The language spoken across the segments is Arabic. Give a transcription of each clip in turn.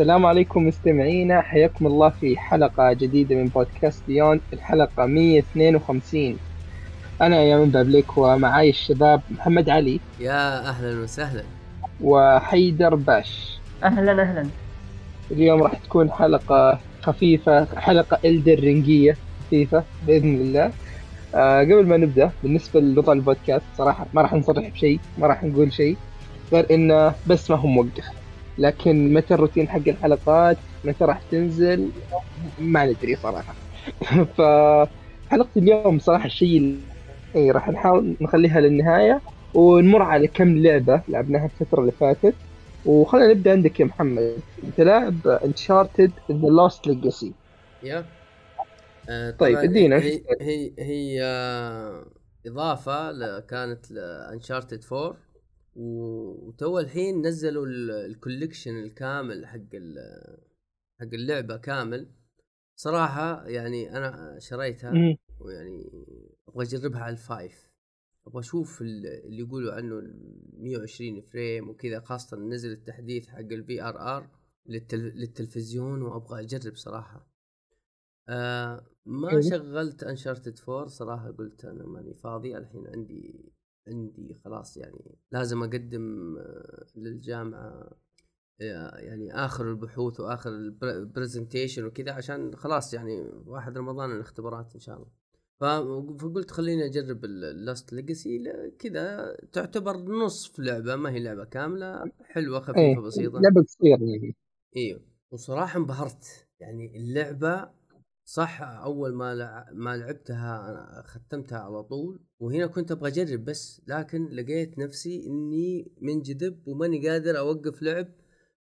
السلام عليكم مستمعينا. حياكم الله في حلقة جديدة من بودكاست بيوند الحلقة 152 أنا يا من بابليك ومعاي الشباب محمد علي يا أهلا وسهلا. وحيدر باش. أهلا أهلا. اليوم راح تكون حلقة خفيفة حلقة إلدر رينجية خفيفة بإذن الله. آه قبل ما نبدأ بالنسبة لوضع البودكاست صراحة ما راح نصرح بشيء ما راح نقول شيء غير إنه بس ما هو موقف. لكن متى الروتين حق الحلقات؟ متى راح تنزل؟ ما ندري صراحة. فحلقة اليوم صراحة الشيء اللي إيه، راح نحاول نخليها للنهاية ونمر على كم لعبة لعبناها الفترة اللي فاتت. وخلينا نبدأ عندك يا محمد. أنت لاعب Uncharted The Lost Legacy yeah. آه طيب، ادينا. هي هي, هي آه، إضافة ل- كانت ل Uncharted 4 و- وتو الحين نزلوا ال- ال collection الكامل حق حق اللعبة كامل. صراحة يعني أنا شريتها ويعني أبغى أجربها على ال five. أبغى أشوف ال- اللي يقولوا عنه ال 120 frame وكذا خاصة نزل التحديث حق ال VRR للتلفزيون وأبغى أجرب صراحة. آه ما حلو. شغلت Uncharted 4 صراحة قلت أنا ماني فاضي الحين عندي عندي خلاص يعني لازم أقدم آه، للجامعة آه، يعني آخر البحوث وآخر ال presentation وكذا عشان خلاص يعني واحد رمضان الاختبارات إن شاء الله. فقلت خليني أجرب ال Lost Legacy كذا تعتبر نصف لعبة ما هي لعبة كاملة حلوة خفيفة إيه بسيطة. لعبة قصيرة يعني. إيوه. وصراحة انبهرت. يعني اللعبة صح أول ما لع... ما لعبتها أنا ختمتها على طول. وهنا كنت أبغى أجرب بس لكن لقيت نفسي إني منجذب وماني قادر أوقف لعب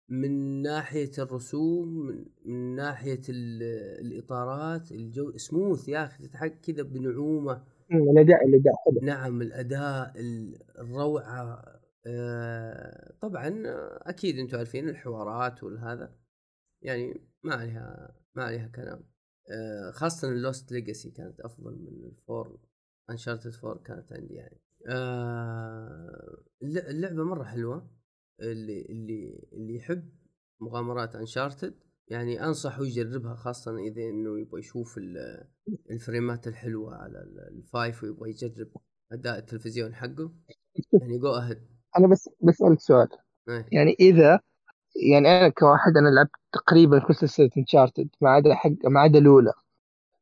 من ناحية الرسوم من, من ناحية ال... الإطارات الجو سموث يا أخي تتحك كذا بنعومة. مم، الأداء الأداء حلو. نعم الأداء ال- الروعة آه، طبعا أكيد أنتم عارفين الحوارات والهذا. يعني ما عليها ما عليها كلام. آه، خاصة ال Lost Legacy كانت أفضل من ال four. Uncharted four كانت عندي يعني. آه، الل- اللعبة مرة حلوة. اللي اللي اللي يحب مغامرات Uncharted يعني انصحه يجربها خاصة إذا إنه يبغى يشوف ال- الفريمات الحلوة على ال- ال five ويبغى يجرب أداء التلفزيون حقه. يعني جو اهد أنا بس بسألك سؤال. يعني إذا يعني أنا كواحد أنا لعبت تقريبا كل سلسلة انشارتد ما عدا حق ما عدا الأولى.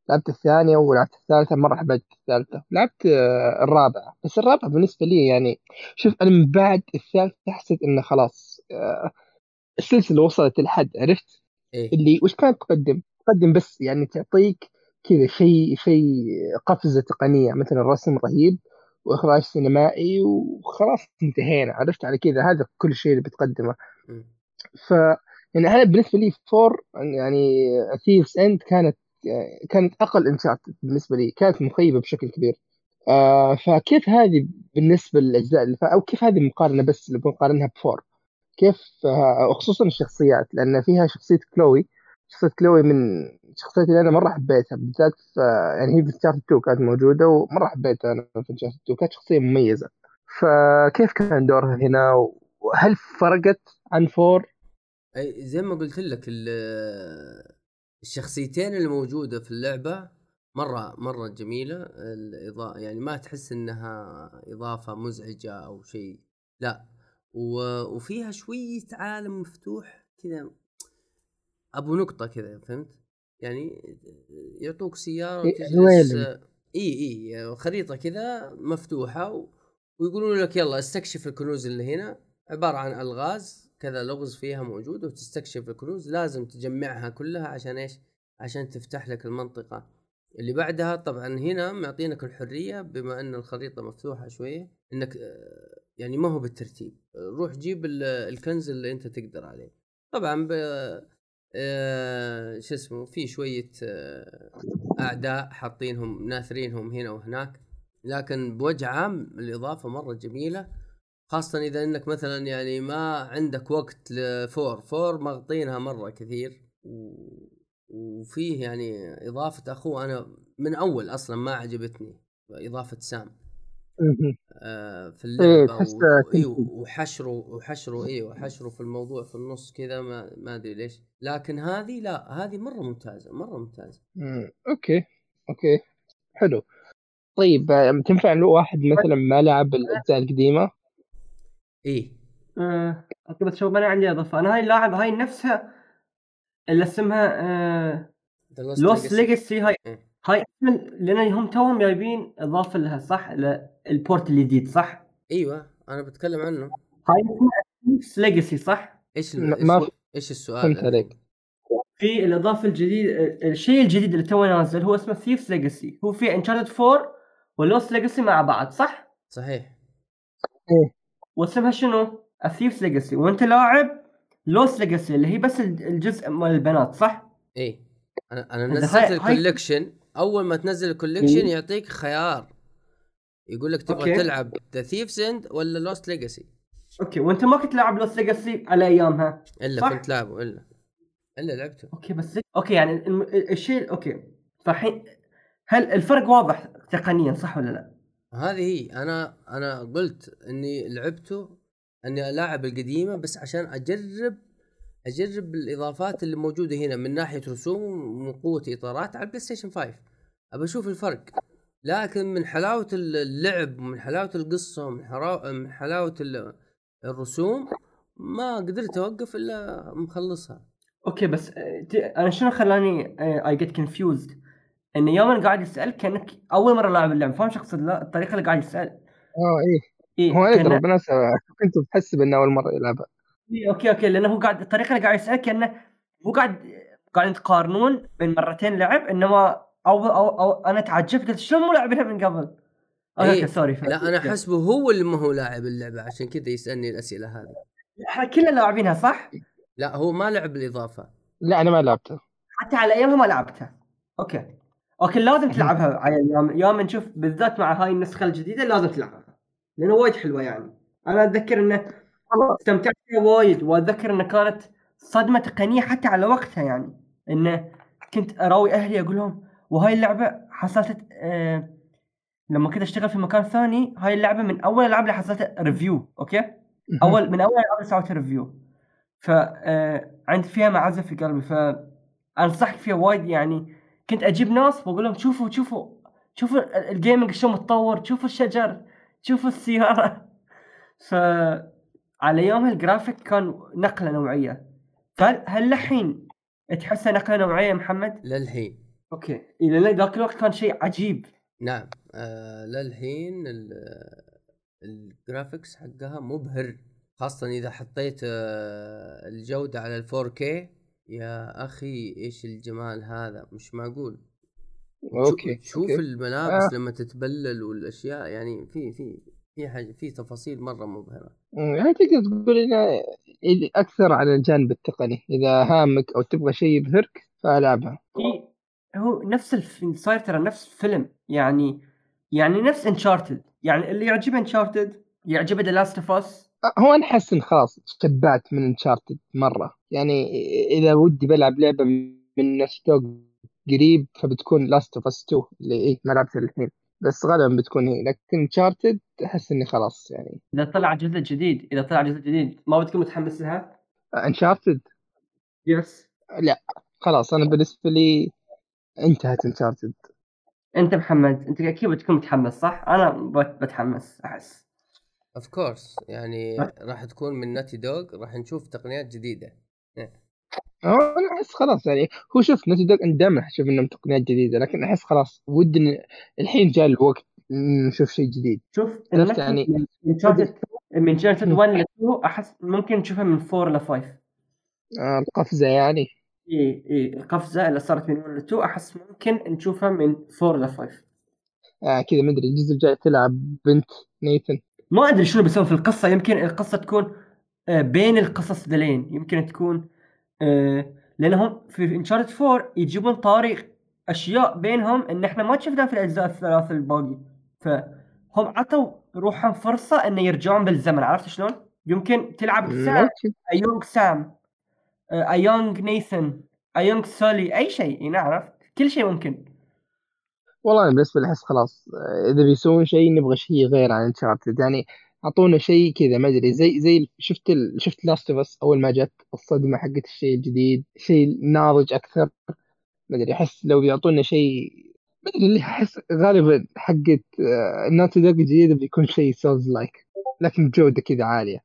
لعبت الثانية ولعبت الثالثة مرة حبيت الثالثة. لعبت آه، الرابعة. بس الرابعة بالنسبة لي يعني شوف أنا من بعد الثالثة حسيت إنه خلاص آه، السلسلة وصلت الحد عرفت؟ إيه. اللي وش كانت تقدم؟ تقدم بس يعني تعطيك كذا شيء شيء قفزة تقنية مثلا الرسم رهيب وإخراج سينمائي وخلاص انتهينا عرفت؟ على كذا هذا كل شيء اللي بتقدمه. ف يعني أنا بالنسبة لي four يعني Thief's End كانت كانت أقل Uncharted بالنسبة لي كانت مخيبة بشكل كبير. آه فكيف هذه بالنسبة للأجزاء أو كيف هذه المقارنه بس اللي بنقارنها ب four؟ كيف آه وخصوصا الشخصيات لأن فيها شخصية كلوي شخصية كلوي من الشخصيات اللي أنا مرة حبيتها بالذات في يعني هي في Uncharted 2 كانت موجودة ومرة حبيتها أنا في Uncharted 2 كانت شخصية مميزة. فكيف كان دورها هنا؟ وهل فرقت عن four؟ أي زي ما قلت لك الشخصيتين اللي موجودة في اللعبة مرة مرة جميلة. الإضافة يعني ما تحس إنها إضافة مزعجة أو شيء لا. و- وفيها شوية عالم مفتوح كذا أبو نقطة كذا فهمت؟ يعني يعطوك سيارة إيه، وتجلس عوالم. اي اي خريطة كذا مفتوحة و... ويقولون لك يلا استكشف الكنوز اللي هنا عبارة عن ألغاز كذا لغز فيها موجود وتستكشف الكنوز لازم تجمعها كلها عشان إيش؟ عشان تفتح لك المنطقة. اللي بعدها طبعا هنا معطينك الحرية بما إن الخريطة مفتوحة شوية إنك آه، يعني ما هو بالترتيب. روح جيب ال- الكنز اللي أنت تقدر عليه. طبعا ب آه، شو اسمه في شوية آه، أعداء حاطينهم ناثرينهم هنا وهناك. لكن بوجه عام الإضافة مرة جميلة. خاصة إذا إنك مثلا يعني ما عندك وقت لفور فور مغطينها مرة كثير و... وفيه يعني إضافة أخوه. أنا من أول أصلا ما عجبتني إضافة سام. آه في إيه، اللعبة تحس و... إيوه وحشروا وحشروا إيوه وحشروا في الموضوع في النص كذا ما ما أدري ليش. لكن هذه لا هذه مرة ممتازة مرة ممتازة. مم. okay okay. حلو. طيب آه، تنفع لو واحد مثلا ما لعب الأجزاء القديمة؟ إيه آه، okay بس شوف أنا عندي إضافة أنا هاي اللاعب هاي نفسها اللي اسمها آه Legacy. Legacy هاي. هاي لأن هم توهم جايبين إضافة لها صح ال port الجديد صح؟ أيوه أنا بتكلم عنه هاي اسمها Legacy صح؟ إيش ما- إيش السؤال فهمت؟ عليك. في الإضافة الجديده الشيء الجديد اللي تو نازل هو اسمه Thieves Legacy هو في Uncharted 4 و Lost Legacy مع بعض صح؟ صحيح واسمها شنو؟ ال Thieves Legacy وانت لاعب Lost Legacy اللي هي بس الجزء مال البنات صح؟ إيه أنا أنا نزلت ال collection أول ما تنزل ال collection إيه. يعطيك خيار يقول لك تبغى. تلعب The Thief's End ولا Lost Legacy okay وأنت ما كنت لاعب Lost Legacy على أيامها إلا صح. كنت لعبه الا إلا لعبته okay بس okay يعني الشيء okay فالحين هل الفرق واضح تقنيا صح ولا لا؟ هذه هي. أنا أنا قلت إني لعبته إني ألاعب القديمة بس عشان أجرب أجرب الإضافات اللي موجودة هنا من ناحية رسوم ومن قوة إطارات على ال PlayStation 5 أبى أشوف الفرق. لكن من حلاوة اللعب ومن حلاوة القصة ومن حلاوة ال- الرسوم ما قدرت أوقف إلا مخلصها. okay بس آه، أنا شنو خلاني I get confused إن يوم أنا قاعد يسأل كأنك أول مرة لاعب اللعبه فاهم شو اقصد لا الطريقة اللي قاعد يسأل؟ آه إيه. إيه هو كأنه- يقدر بالناس كنت بتحسب انه أول مرة يلعبها إيه، okay okay. لأنه هو قاعد الطريقة اللي قاعد يسأل كأنه مو قاعد قاعدين تقارنون بين مرتين لعب. إنما أو, أو, أو أنا تعجبت قلت شلون مو لاعبينها من قبل؟ okay إيه. okay sorry لا أنا أحسبه هو اللي ما هو لاعب اللعبة. عشان كذا يسألني الأسئلة هذه. إحنا كلنا لاعبينها صح؟ لا هو ما لعب الإضافة. لا أنا ما لعبتها حتى على أيامها ما لعبتها okay. okay لازم تلعبها على أيام يوم نشوف بالذات مع هاي النسخة الجديدة لازم تلعبها لأنه وايد حلوة يعني. أنا أتذكر إنه استمتعت فيها وايد وأتذكر إنه كانت صدمة تقنية حتى على وقتها يعني إنه كنت أراوي أهلي أقول لهم وهاي اللعبة حصلت آه لما كنت أشتغل في مكان ثاني هاي اللعبة من أول الالعاب اللي حصلت review okay؟ أول من أول الالعاب اللي سويت review ف آه، عندي فيها معزه في قلبي فانصحك فيها وايد يعني كنت أجيب ناس وأقول لهم شوفوا شوفوا شوفوا ال- ال gaming شلون متطور شوفوا الشجر شوفوا السيارة. ف على يومها الجرافيك كان نقلة نوعية. فهل هل الحين تحسها نقلة نوعية محمد؟ للحين. okay. إلى ذاك الوقت كان شيء عجيب. نعم. آه للحين ال- ال graphics حقها مبهر خاصة إذا حطيت آه الجودة على ال 4K يا أخي إيش الجمال هذا؟ مش معقول. okay شوف okay. الملابس آه. لما تتبلل والأشياء يعني في في في حاجة في تفاصيل مرة مبهرة. مم، يعني تقدر تقول إنه أكثر على الجانب التقني. إذا هامك أو تبغى شيء يبهرك فألعبها. إيه، هو نفس الف... صاير ترى نفس فيلم. يعني يعني نفس Uncharted يعني اللي يعجبه Uncharted يعجبه The Last of Us هو أنا أحس إن خلاص شبعت من Uncharted مرة. يعني إذا ودي بلعب لعبة من Naughty Dog قريب فبتكون Last of Us 2 اللي إيه ما لعبتها الحين بس غالبا بتكون هي. لكن Uncharted أحس إني خلاص يعني. إذا طلع جزء جديد إذا طلع جزء جديد ما بتكون متحمس لها؟ Uncharted yes لا. خلاص أنا بالنسبة لي انتهت Uncharted أنت محمد أنت أكيد بتكون متحمس صح؟ أنا بت- بتحمس أحس. of course يعني راح تكون من Naughty Dog راح نشوف تقنيات جديدة. أنا أحس خلاص يعني هو شوف Naughty Dog دائما أشوف إنهم تقنيات جديدة لكن أحس خلاص إن الحين جاء الوقت نشوف شيء جديد. شوف عرفت يعني- من Uncharted من Uncharted مم. 1 ل 2 أحس ممكن نشوفها من 4 ل 5 آه، القفزة يعني. إي إي القفزة اللي صارت من 1 ل 2 أحس ممكن نشوفها من 4 ل 5 آه كذا ما أدري الجزء الجاي تلعب بنت نيثن. ما أدري شنو بيسوون في القصة. يمكن القصة تكون آه، بين القصص ذلين يمكن تكون آه، لأنهم في Uncharted 4 يجيبون طاري أشياء بينهم إن إحنا ما شفناها في الأجزاء الثلاث الباقي. فهم عطوا روحهم فرصة انه يرجعون بالزمن. عرفت شلون؟ يمكن تلعب سام a young سام a young نيثن a young سولي أي شيء. يعني عرفت؟ كل شيء ممكن. والله أنا بالنسبة لي أحس خلاص آه، إذا بيسوون شيء نبغى شيء غير عن Uncharted يعني أعطونا شيء كذا ما أدري زي زي شفت ال... شفت Last of Us أول ما جت الصدمة حقت الشيء الجديد شيء ناضج أكثر. ما أدري أحس لو بيعطونا شيء ما أدري اللي أحس غالبا حقت ال Naughty Dog الجديدة بيكون شيء souls-like لكن بجوده كذا عالية.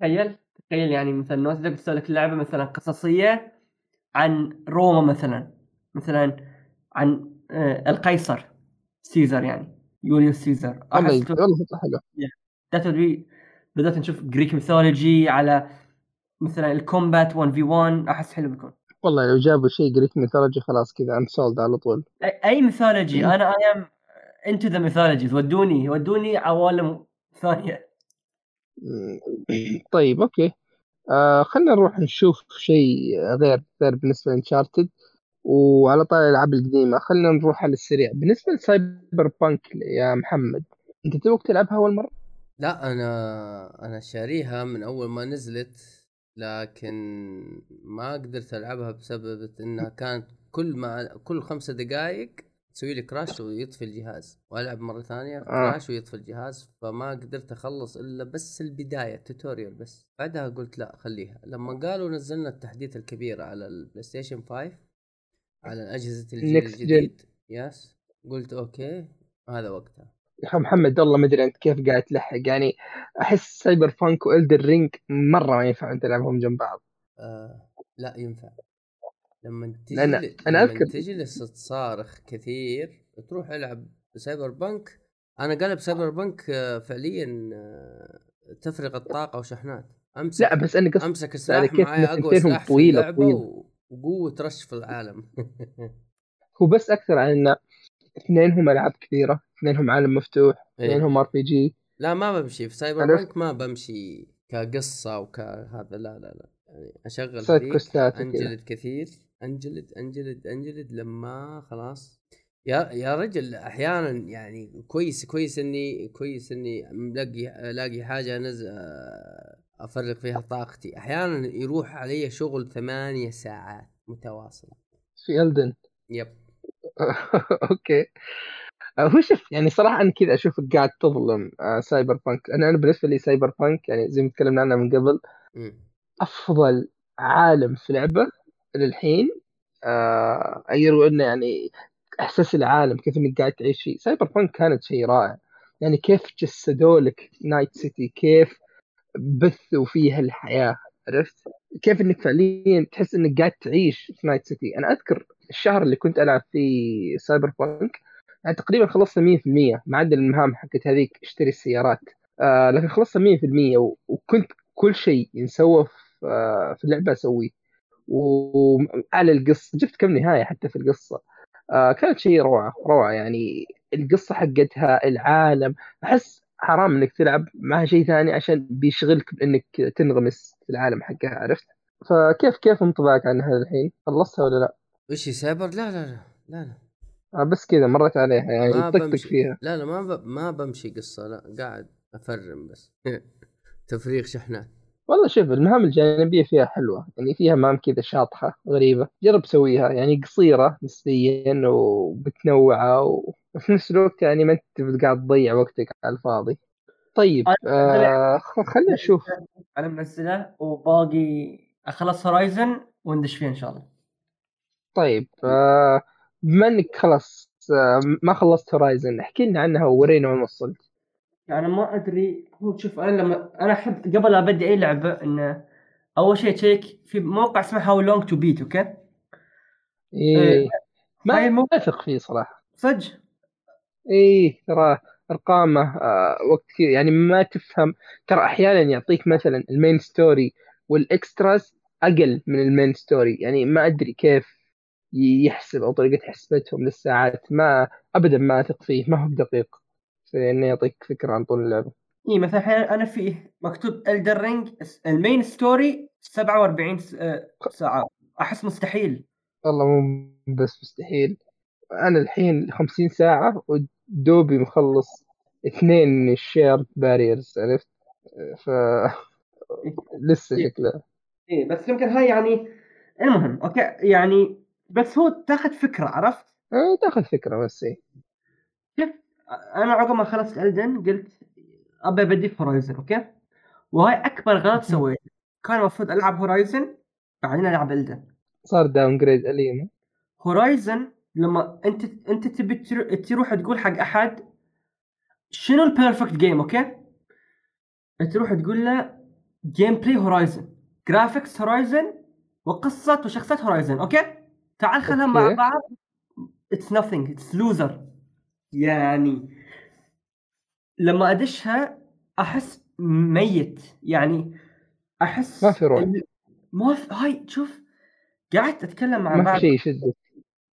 تخيل تخيل يعني مثلا Naughty Dog تسوي لك لعبة مثلا قصصية عن روما مثلا مثلا عن آه، القيصر سيزر يعني يوليوس سيزر. والله فكره حلوة بدات نشوف Greek mythology على مثلا ال combat 1 في 1 أحس حلو بيكون. والله لو جابوا شيء Greek mythology خلاص كذا I'm sold على طول. أي mythology أنا I am into the mythologies ودوني ودوني عوالم ثانية. طيب okay. آه خلينا نروح نشوف شيء غير غير بالنسبة ل Uncharted. وعلى طاري الألعاب القديمة. خلينا نروح على السريع. بالنسبة ل Cyberpunk يا محمد أنت توك تلعبها أول مرة؟ لا أنا أنا شاريها من أول ما نزلت لكن ما قدرت ألعبها بسبب إنها كانت كل ما كل خمسة دقائق تسوي لي crash ويطفي الجهاز. وألعب مرة ثانية crash ويطفي الجهاز فما قدرت أخلص إلا بس البداية ال tutorial بس. بعدها قلت لا خليها. لما قالوا نزلنا التحديث الكبير على ال PlayStation 5 على اجهزه الجيل. الجديد. يس قلت أوكي. هذا وقتها. محمد والله ما أدري أنت كيف قاعد تلحق. يعني أحس سايبر بانك والدر رينج مرة ما ينفع أنت تلعبهم جنب بعض. آه لا ينفع. لما تجي ل- أنا لما أذكر- تجلس تصارخ كثير تروح ألعب سايبر بنك أنا قلب سايبر آه، فعليا آه، تفرغ الطاقة وشحنات. أمسك لا بس أنا قصدي أمسك السلاح إن أقوى سلاح في طويلة- اللعبة طويلة. و- وقوة رش في العالم هو بس أكثر عن ان اثنينهم ألعاب كبيره اثنينهم عالم مفتوح إيه. اثنينهم ار بي جي لا ما بمشي في سايبر؟ بنك ما بمشي كقصة وكهذا لا لا لا يعني أشغل. أنجلد كثير أنجلد أنجلد أنجلد لما خلاص يا يا رجل أحيانا يعني كويس كويس إني كويس إني ملاقي ألاقي حاجة نز افرغ فيها طاقتي. أحيانا يروح علي شغل ثمانية ساعات متواصلة. في Elden Ring. okay. آه، هو شوف يعني صراحة أنا كذا أشوفك قاعد تظلم آه، Cyberpunk أنا أنا بالنسبة لي Cyberpunk يعني زي ما تكلمنا عنها من قبل. أفضل عالم في لعبة للحين. آه يروي إنه يعني أحساس العالم كيف إنك قاعد تعيش فيه. Cyberpunk كانت شيء رائع. يعني كيف جسدوا لك Night City كيف بثوا فيها الحياة عرفت؟ كيف إنك فعليا تحس إنك قاعد تعيش في Night City أنا أذكر الشهر اللي كنت ألعب فيه Cyberpunk يعني تقريبا خلصت 100% ما عدا المهام حقت هذيك أشتري السيارات. آه لكن خلصت 100% و- وكنت كل شيء ينسوى في, آه في اللعبة أسويه. وعلى القصة جبت كم نهاية حتى في القصة. آه كانت شيء روعة روعة يعني. القصة حقتها العالم أحس حرام إنك تلعب. معها شيء ثاني عشان بيشغلك بإنك تنغمس في العالم حقها عرفت؟ فكيف كيف انطباعك عنها الحين؟ خلصتها ولا لا؟ وش هي سايبر؟ لا لا لا لا لا. آه بس كذا مرت عليها يعني طقطق فيها. لا لا ما ب... ما بمشي قصة لا قاعد أفرم بس. تفريغ شحنات. والله شوف المهام الجانبية فيها حلوة يعني فيها مهام كذا شاطحة غريبة جرب سويها يعني قصيرة نسبيا وبتنوعة وفي نفس الوقت يعني ما أنت قاعد تضيع وقتك على الفاضي. طيب آه خلينا نشوف. أنا منزله وباقي أخلص Horizon وندش فيه إن شاء الله. طيب آه بما إنك خلاص آه ما خلصت Horizon احكي لنا عنها وورينا وين وصلت. يعني ما أدري هو شوف أنا لما أنا أحب قبل لا ابدي أي لعبة إنه أول شيء تشيك في موقع اسمه HowLongToBeat أوكي؟ إيه. ما هاي المو- اثق فيه صراحة. صدق؟ إيه ترى أرقامه آه وقت كثير يعني ما تفهم ترى أحيانا يعطيك مثلا ال main story وال extras أقل من ال main story يعني ما أدري كيف يحسب أو طريقة حسبتهم للساعات ما ابدا ما أثق فيه ما هو دقيق في إنه يعطيك فكرة عن طول اللعبة. إي مثلا الحين أنا فيه مكتوب Elden Ring ال main story 47 س- آه، ساعة. أحس مستحيل. والله مو بس مستحيل. أنا الحين 50 ساعة ودوبي مخلص اثنين من ال Shardbearers عرفت؟ ف لسه شكله. إيه بس يمكن هاي يعني المهم أوكي يعني بس هو تاخذ فكرة عرفت؟ آه، تاخذ فكرة بس إيه. أنا عقب ما خلصت Elden قلت أبي أبدي في Horizon أوكي؟ وهاي أكبر غلط سويته كان المفروض ألعب Horizon بعدين ألعب Elden صار downgrade إلينا Horizon لما أنت أنت تبي ترو- تروح تقول حق أحد شنو ال perfect game أوكي؟ تروح تقول له gameplay Horizon graphics Horizon وقصه وشخصيات Horizon أوكي؟ تعال خلهم مع. بعض. it's nothing it's loser يعني لما أدشها أحس ميت يعني أحس ما في روح. ال- ما في هاي شوف قعدت أتكلم مع ما بعض في شيء يشدك.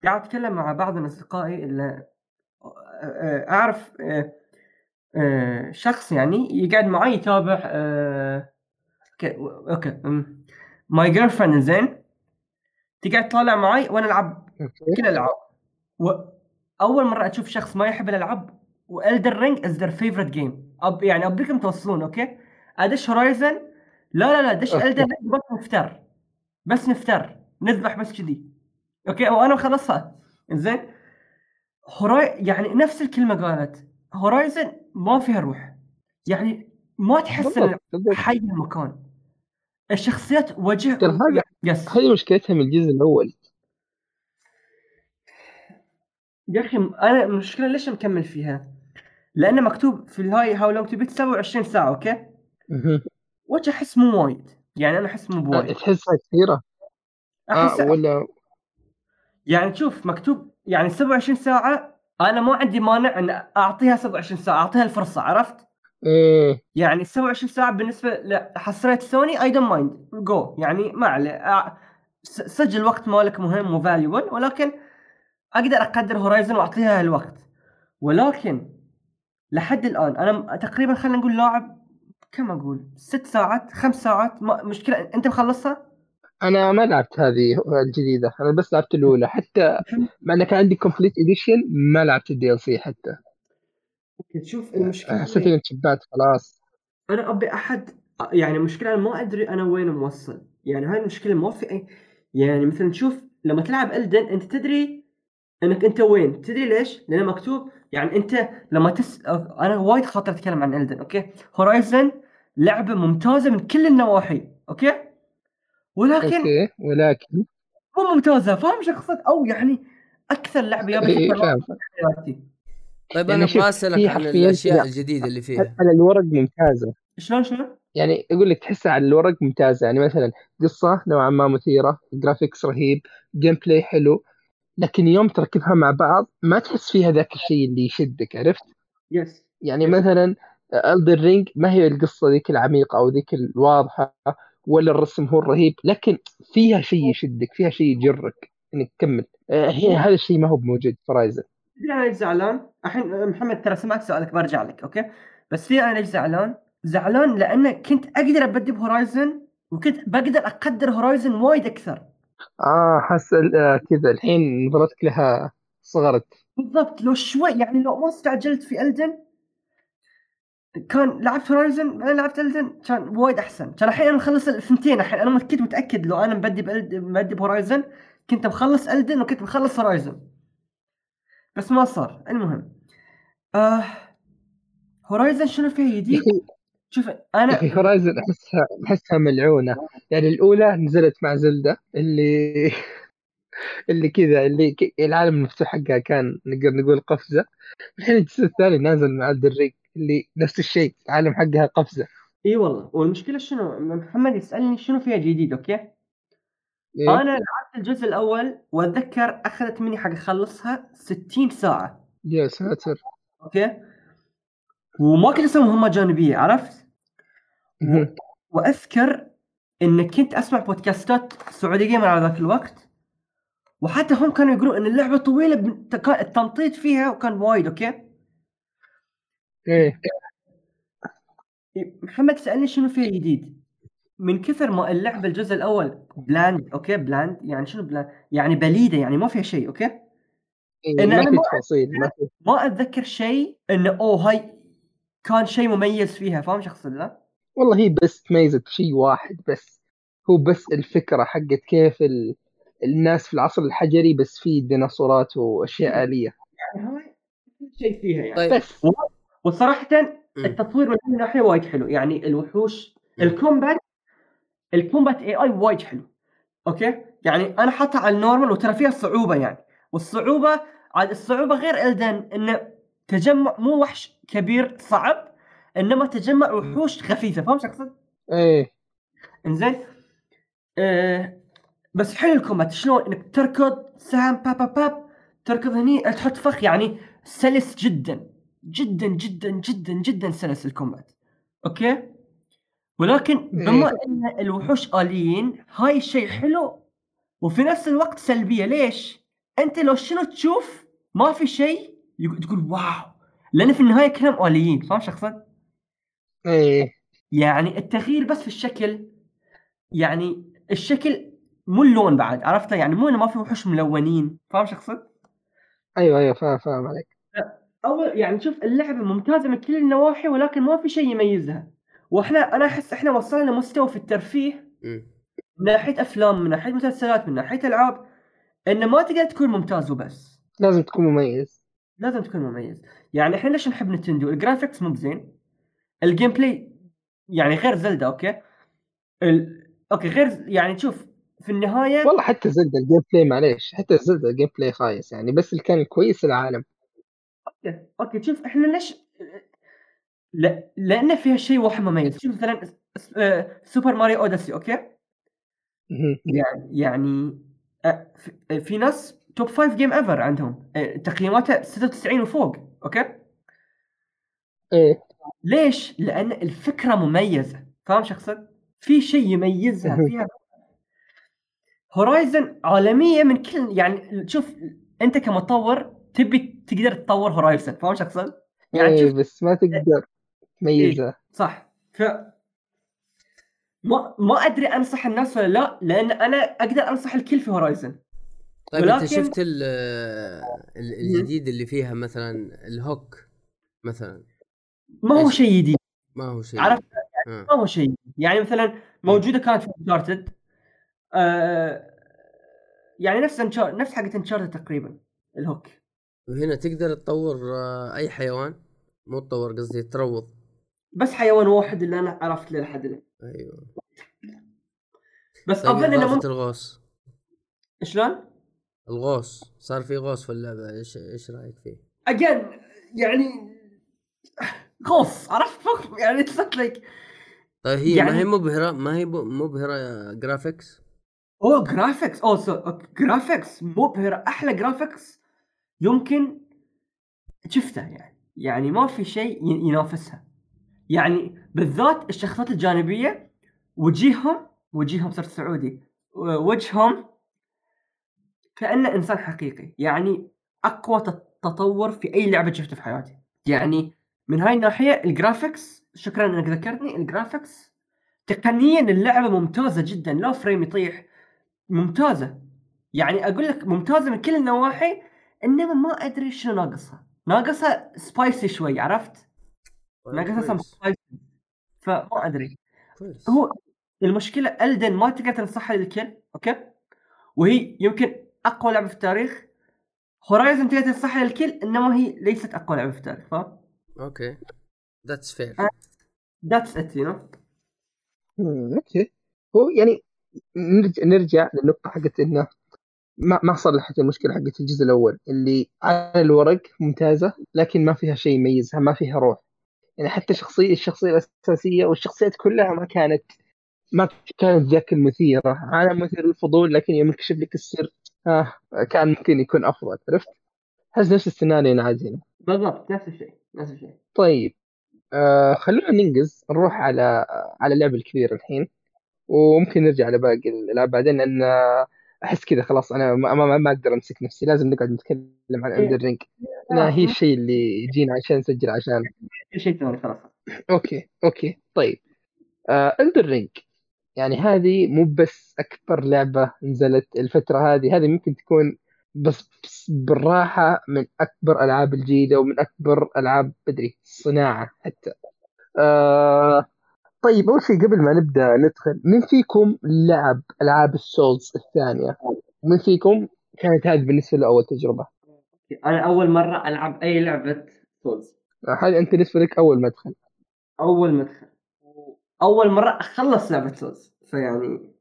قاعد أتكلم مع بعض من أصدقائي اللي أعرف شخص يعني يقعد معي يتابع أوكي أوكي my girlfriend زين؟ تقعد تطالع معي وأنا ألعب كل الالعاب واول مرة أشوف شخص ما يحب الألعاب و Elden Ring is their favorite game أب يعني أبيكم توصلون أوكي؟ أدش Horizon لا لا لا دش. Elden Ring بس نفتر. بس نفتر. نذبح بس كذي. أوكي؟ وأنا مخلصها زين هوراي يعني نفس الكلمة قالت. Horizon ما فيها روح. يعني ما تحس. حي المكان. الشخصيات وجه ترى هذا- yes هذه مشكلتها من الجزء الأول. يا أخي أنا المشكلة ليش مكمل فيها؟ لأنه مكتوب في الهاي HowLongToBeat 27 ساعة أوكي؟ وجه احس مو وايد يعني أنا أحس مو بوايد تحسها كثيرة أحس آه ولا يعني شوف مكتوب يعني 27 ساعة أنا ما عندي مانع إن أعطيها 27 ساعة أعطيها الفرصة عرفت؟ إيه يعني 27 ساعة بالنسبة لحصريه سوني I don't mind though يعني ما عليه سجل الوقت مالك مهم و valuable ولكن أقدر أقدر Horizon وأعطيها الوقت. ولكن لحد الآن أنا تقريبا خلينا نقول لاعب كم أقول؟ ست ساعات؟ خمس ساعات؟ ما مشكلة. أنت مخلصها؟ أنا ما لعبت هذه الجديدة. أنا بس لعبت الأولى. حتى مع انه كان عندي complete edition ما لعبت ال DLC حتى. شوف حسيت اني تشبعت خلاص. أنا أبي أحد يعني المشكلة أنا ما أدري أنا وين موصل. يعني هاي المشكلة ما في أي يعني مثلا تشوف لما تلعب Elden أنت تدري انك أنت وين؟ تدري ليش؟ لأنه مكتوب يعني أنت لما تس أنا وايد خاطر أتكلم عن Elden أوكي؟ Horizon لعبة ممتازة من كل النواحي أوكي؟ ولكن أوكي ولكن؟ مو ممتازة فاهم شخصك أو يعني أكثر لعبة يا إيه، حياتي. طيب يعني أنا أبغى اسالك عن الأشياء. الجديدة اللي فيها. على الورق ممتازة. شلون شلون؟ يعني أقول لك تحسها على الورق ممتازه يعني مثلا قصة نوعا ما مثيرة graphics رهيب gameplay حلو لكن يوم تركبها مع بعض ما تحس فيها ذاك الشيء اللي يشدك عرفت؟ yes يعني مثلا Elden Ring ما هي القصة ذيك العميقة أو ذيك الواضحة ولا الرسم هو الرهيب لكن فيها شيء يشدك فيها شيء يجرك. انك تكمل آه، هي هذا الشيء ما هو موجود في Horizon في أنا زعلان؟ الحين محمد ترى سمعت سؤالك برجع لك أوكي؟ بس في أنا زعلان؟ زعلان لأن كنت أقدر أبدي ب Horizon وكنت بقدر أقدر Horizon وايد أكثر. آه حس آه كذا الحين نظرتك لها صغرت. بالضبط لو شوي يعني لو ما استعجلت في Elden كان لعبت Horizon بعدين لعبت Elden كان وايد أحسن. كان الحين أنا مخلص الثنتين الحين أنا كنت متأكد لو أنا مبدي ب Eld- مبدي ب Horizon كنت مخلص Elden وكنت مخلص Horizon. بس ما صار المهم. آه Horizon شنو فيها؟ جديد؟ شوف أنا أخي Horizon احسها أحسها ملعونة. يعني الأولى نزلت مع Zelda اللي اللي كذا اللي ك- العالم المفتوح حقها كان نقدر نقول قفزة. الحين الجزء الثاني نازل مع Elden Ring اللي نفس الشيء العالم حقها قفزة. إي والله. والمشكلة شنو؟ محمد يسألني شنو فيها جديد okay؟ إيه؟ أنا لعبت الجزء الأول وأتذكر أخذت مني حق أخلصها 60 ساعة. يا ساتر. okay؟ وما كنت أسوي مهمه جانبية عرفت. وأذكر ان كنت أسمع بودكاستات Saudi Gamer على ذاك الوقت وحتى هم كانوا يقولون إن اللعبة طويلة التمطيط فيها وكان وايد okay؟ إيه. محمد سألني شنو فيها جديد؟ من كثر ما اللعبه الجزء الأول bland okay؟ bland يعني شنو bland يعني بليدة يعني ما فيها شيء okay؟ إيه، إن ما في تفاصيل ما ما أتذكر شيء انه أوه هاي كان شيء مميز فيها فاهم شخص لا؟ والله هي بس تميزت شيء واحد بس هو بس الفكرة حقت كيف ال... الناس في العصر الحجري بس في ديناصورات وأشياء آلية. يعني هاي كل شيء فيها يعني. طيب. بس. وصراحة مم. التطوير من الناحيه وايد حلو يعني الوحوش. الكومبات الكومبات اي اي وايد حلو. okay؟ يعني أنا حاطها على ال normal وترى فيها صعوبة يعني. والصعوبة عاد الصعوبة غير Elden انه تجمع مو وحش كبير صعب. إنما تجمع وحوش خفيفة فاهم شو أقصد؟ إيه إنزين آه بس حلو ال combat شلون إنك تركض سهم باب باب باب تركض هني تحط فخ يعني سلس جدا جدا جدا جدا جدا سلس ال combat okay ولكن بما إن الوحوش آليين هاي الشيء حلو وفي نفس الوقت سلبية ليش؟ أنت لو شنو تشوف ما في شيء تقول واو لأن في النهاية كلهم آليين فاهم شو أقصد؟ إيه. يعني التغيير بس في الشكل يعني الشكل مو اللون بعد عرفت؟ يعني مو إنه ما في وحوش ملونين فاهم شو اقصد؟ أيوه أيوه فاهم فاهم عليك. أول يعني شوف اللعبة ممتازة من كل النواحي ولكن ما في شيء يميزها. وإحنا أنا أحس إحنا وصلنا لمستوى في الترفيه. من ناحية أفلام من ناحية مسلسلات من ناحية ألعاب إنه ما تقدر تكون ممتاز وبس. لازم تكون مميز. لازم تكون مميز. يعني إحنا ليش نحب Nintendo؟ ال graphics مو بزين. ال gameplay يعني غير Zelda okay؟ ال... okay غير يعني شوف في النهاية والله حتى Zelda ال gameplay معليش حتى Zelda ال gameplay خايس يعني بس اللي كان كويس العالم. okay okay شوف إحنا ليش لا لأن فيها شيء واحد مميز. شوف مثلا آه، Super Mario Odyssey okay. يعني يعني في- في ناس top 5 game ever عندهم آه، تقييماتها 96 وفوق okay؟ إيه. ليش؟ لأن الفكرة مميزة فاهم شو اقصد؟ في شيء يميزها. فيها Horizon عالمية من كل يعني شوف أنت كمطور تبي تقدر تطور Horizon فاهم شو اقصد؟ يعني إيه شوف بس ما تقدر تميزها صح ف ما ما أدري أنصح الناس ولا لا لأن أنا أقدر أنصح الكل في Horizon طيب أنت ولكن- شفت ال- ال- الجديد اللي فيها مثلا ال hook مثلا ما هو؟ شيء جديد ما هو شيء عرفت؟ آه. ما هو شيء. يعني مثلا موجودة كانت في Uncharted آه يعني نفس Unchar- نفس حقت Uncharted تقريبا ال hook وهنا تقدر تطور آه، أي حيوان مو تطور قصدي تروض بس حيوان واحد اللي أنا عرفت له لحد الآن أيوه بس طيب أظن إنه ممكن الغوص شلون؟ الغوص صار في غوص في اللعبة إيش إيش رأيك فيه؟ again يعني غوص عرفت؟ يعني it's like طيب هي يعني- ما هي مبهرة؟ ما هي مبهرة graphics أوه graphics أوه so graphics مبهرة أحلى graphics يمكن شفته يعني. يعني ما في شيء ينافسها. يعني بالذات الشخصيات الجانبية وجيههم وجيههم صرت سعودي وجههم كأنه إنسان حقيقي. يعني أقوى تط- تطور في أي لعبة شفته في حياتي. يعني من هاي الناحية ال graphics شكرا إنك ذكرتني الجرافيكس تقنيا اللعبة ممتازة جدا لا frame يطيح ممتازة يعني أقول لك ممتازة من كل النواحي إنما ما أدري شنو ناقصها ناقصها spicy شوي عرفت؟ طيب ناقصها some spicy فما أدري كويس هو المشكلة Elden ما تقدر تنصحها للكل okay؟ وهي يمكن أقوى لعبة في التاريخ Horizon تقدر تنصحها للكل إنما هي ليست أقوى لعبة في التاريخ فاهم؟ أوكي. ذاتس فير. ذاتس ات يو أوكي هو يعني نرجع نرجع للنقطة حقت إنه ما ما صلحت المشكلة حقت الجزء الأول اللي على الورق ممتازة لكن ما فيها شيء يميزها ما فيها روح. يعني حتى شخصية الشخصية الأساسية والشخصيات كلها ما كانت ما كانت ذاك المثيرة. عالم مثير للفضول لكن يوم يكشف لك السر آه كان ممكن يكون أفضل عرفت؟ هذا نفس السيناريو ينعاد هنا. بالضبط نفس الشيء. نفس الشيء طيب آه خلونا ننقز نروح على على اللعبة الكبيرة الحين وممكن نرجع لباقي الألعاب بعدين لأن أحس كذا خلاص أنا ما, ما, ما أقدر أمسك نفسي لازم نقعد نتكلم عن. Elden Ring لأنها هي الشيء اللي يجينا عشان نسجل عشان. شيء ثاني خلاص. okay okay طيب. Elden Ring يعني هذه مو بس أكبر لعبة نزلت الفترة هذه هذه ممكن تكون بس, بس بالراحة من أكبر ألعاب الجيلة ومن أكبر ألعاب بدري الصناعة حتى. آه طيب أول شيء قبل ما نبدأ ندخل من فيكم لعب ألعاب ال Souls الثانية؟ من فيكم كانت هذه بالنسبة له اول تجربة؟ أنا أول مرة ألعب أي لعبة Souls. هذه أنت بالنسبة لك أول مدخل. أول مدخل. أول مرة أخلص لعبة Souls. فيعني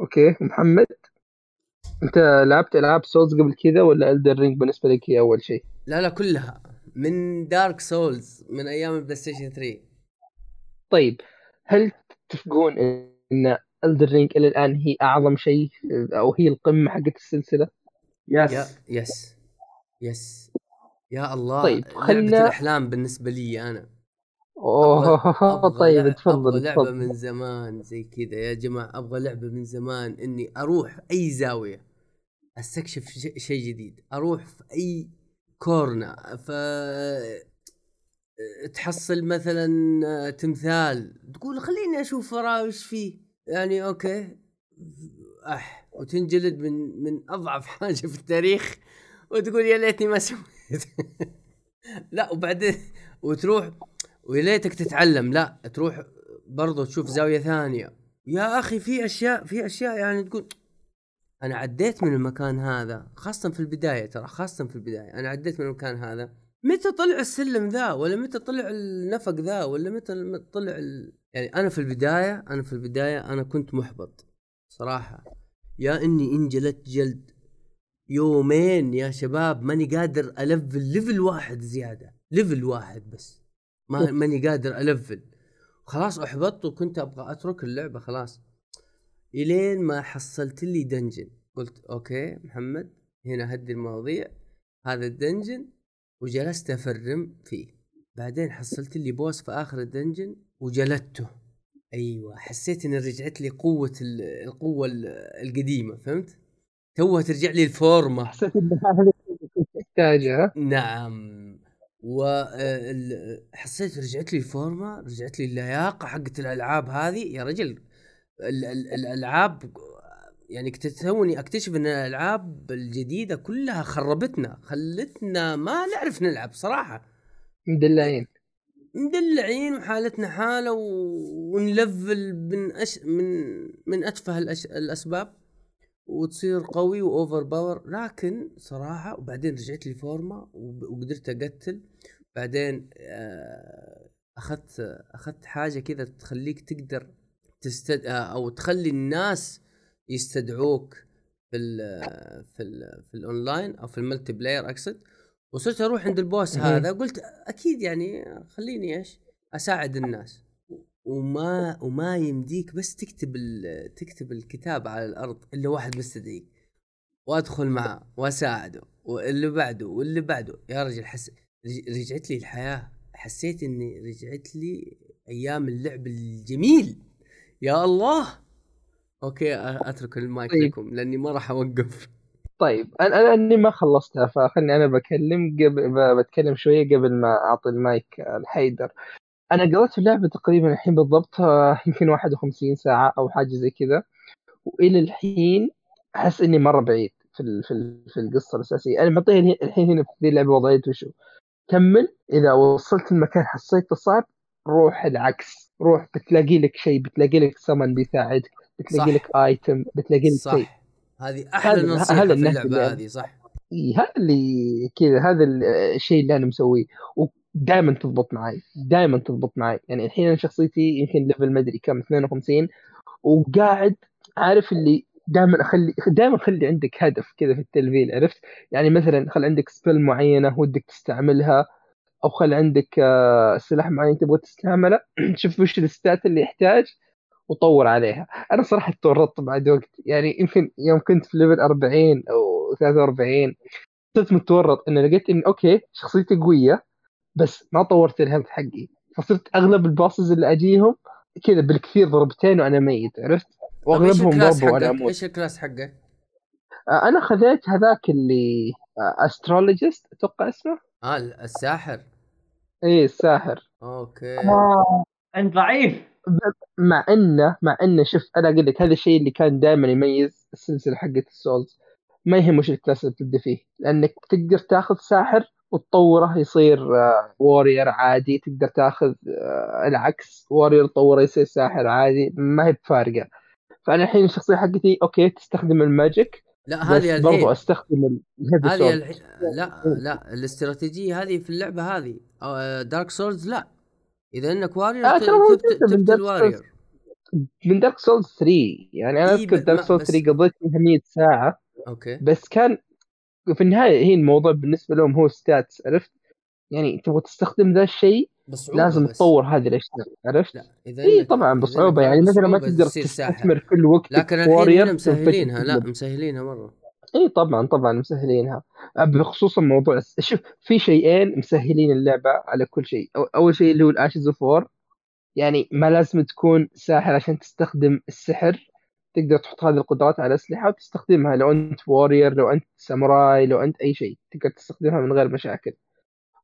OK محمد انت لعبت العاب Souls قبل كذا ولا Elden Ring بالنسبة لك هي أول شيء؟ لا لا كلها. من Dark Souls من أيام ال PlayStation 3 طيب هل تتفقون إن Elden Ring إلى الآن هي أعظم شيء أو هي القمة حقت السلسلة؟ yeah yes yes yes يا الله طيب، خلنا- الأحلام بالنسبة لي أنا. أوه أبغى طيب تفضل أبغى لعبة تفضل من زمان زي كذا. يا جماعة أبغى لعبة من زمان إني أروح أي زاوية. أستكشف شيء جديد. أروح في أي كورنا ف تحصل مثلا تمثال تقول خليني أشوف وراه وش فيه. يعني أوكي. أح وتنجلد من من أضعف حاجة في التاريخ وتقول يا ليتني ما سويت. لا وبعدين وتروح ويا ليتك تتعلم. لا تروح برضو تشوف زاوية ثانية. يا أخي في أشياء في أشياء يعني تقول أنا عديت من المكان هذا خاصة في البداية ترى خاصة في البداية أنا عديت من المكان هذا. متى طلع السلم ذا؟ ولا متى طلع النفق ذا؟ ولا متى طلع ال... يعني أنا في البداية أنا في البداية أنا كنت محبط صراحة. يا إني انجلدت جلد. يومين يا شباب ماني قادر ألفل level واحد زيادة level واحد بس. ما ماني قادر ألفل. خلاص أحبطت وكنت أبغى أترك اللعبة خلاص. إلين ما حصلت لي dungeon قلت OK محمد هنا هدي المواضيع. هذا ال dungeon وجلست أفرم فيه. بعدين حصلت لي boss في آخر الدنجن وجلدته. أيوه حسيت إن رجعت لي قوة ال- القوة ال- القديمة فهمت؟ توها ترجع لي الفورمة. حسيت ان هذا اللي كنت تحتاجه نعم وحسيت رجعت لي الفورمة رجعت لي اللياقة حقت الألعاب هذه. يا رجل الألعاب يعني توني أكتشف إن الألعاب الجديدة كلها خربتنا خلتنا ما نعرف نلعب صراحة. مدلعين. مدلعين وحالتنا حالة و- ونلفل من أش... من من أتفه الأش... الأسباب. وتصير قوي و overpower. لكن صراحة وبعدين رجعت لي فورمة وب- وقدرت أقتل. بعدين آه، أخذت أخذت حاجة كذا تخليك تقدر تستد أو تخلي الناس يستدعوك في ال في ال في الأونلاين أو في ال multiplayer أقصد. وصرت أروح عند ال boss. هذا قلت أكيد يعني خليني إيش؟ أساعد الناس. وما وما يمديك بس تكتب ال- تكتب الكتاب على الأرض إلا واحد مستدعيك. وأدخل معه وأساعده واللي بعده واللي بعده. يا رجل حس رج- رجعت لي الحياة. حسيت إني رجعت لي أيام اللعب الجميل. يا الله! OK أترك المايك طيب. لكم لأني ما راح أوقف. طيب أنا أنا اني ما خلصتها فخلني أنا بكلم قبل بتكلم شوية قبل ما أعطي المايك الحيدر أنا قرأت اللعبة تقريبا الحين بالضبط آه، يمكن 51 ساعة أو حاجة زي كذا. وإلى الحين أحس إني مرة بعيد في في في القصة الأساسية. أنا معطيها الحين- هنا في اللعبه وضعيته وشو. كمل إذا وصلت المكان حسيته صعب روح العكس. روح بتلاقي لك شيء بتلاقي لك سمن بيساعدك بتلاقي. لك ايتم بتلاقي لك شيء. هذه أحلى نصيحة في اللعبة هذه صح. هذا اللي كذا هذا ال- الشيء اللي أنا مسويه. ودائما تضبط معي دائما تضبط معي يعني الحين أنا شخصيتي يمكن ليفل مدري كم 52 وقاعد عارف اللي دائما اخلي دائما خلي عندك هدف كذا في التلفيل عرفت؟ يعني مثلا خل عندك سبل معينة ودك تستعملها. أو خل عندك آه، سلاح معين تبغى تستعمله شوف وش الستات اللي يحتاج وطور عليها. أنا صراحة تورطت بعد وقت يعني يمكن يوم كنت في level 40 أو 43 صرت متورط إن لقيت إن OK شخصيتي قوية بس ما طورت ال health حقي. فصرت أغلب ال bosses اللي أجيهم كذا بالكثير ضربتين وأنا ميت عرفت؟ وأغلبهم ضربوا وأنا؟ أموت. إيش ال class حقك؟ آه، أنا خذيت هذاك اللي astrologist أتوقع اسمه. آه الساحر. إيه الساحر. OK. آه، أنت ضعيف. مع إنه مع إنه شوف أنا أقول لك هذا الشيء اللي كان دائما يميز السلسلة حقت ال Souls ما يهم وش ال class اللي بتبدأ فيه. لأنك تقدر تاخذ ساحر وتطوره يصير warrior عادي. تقدر تاخذ آه، العكس warrior تطوره يصير ساحر عادي. ما هي بفارقة. فأنا الحين الشخصية حقتي OK تستخدم ال magic. لا هذه برضو الحين أستخدم ال- ال heavy هذه الحين لا لا الاستراتيجية هذه في اللعبة هذه Dark Souls لا. إذا إنك warrior آه، تقتل. warrior من Dark Souls 3 يعني أنا أذكر Dark Souls بس- 3 قضيت فيها 100 ساعة. OK. بس كان في النهاية هي الموضوع بالنسبة لهم هو stats عرفت؟ يعني تبغى تستخدم ذا الشيء بصعوبة لازم بس. تطور هذه الأشياء عرفت؟ لا إذا إي طبعا بصعوبة يعني مثلا ما بصعوبة تقدر. تستثمر كل وقتك لكن الحين هنا مسهلينها. لا. مسهلينها مرة. إي طبعا طبعا مسهلينها. بخصوصا موضوع شوف في شيئين مسهلين اللعبة على كل شيء. أول شيء اللي هو ال Ashes of War يعني ما لازم تكون ساحر عشان تستخدم السحر. تقدر تحط هذه القدرات على أسلحة وتستخدمها. لو أنت warrior لو أنت ساموراي لو أنت أي شيء تقدر تستخدمها من غير مشاكل.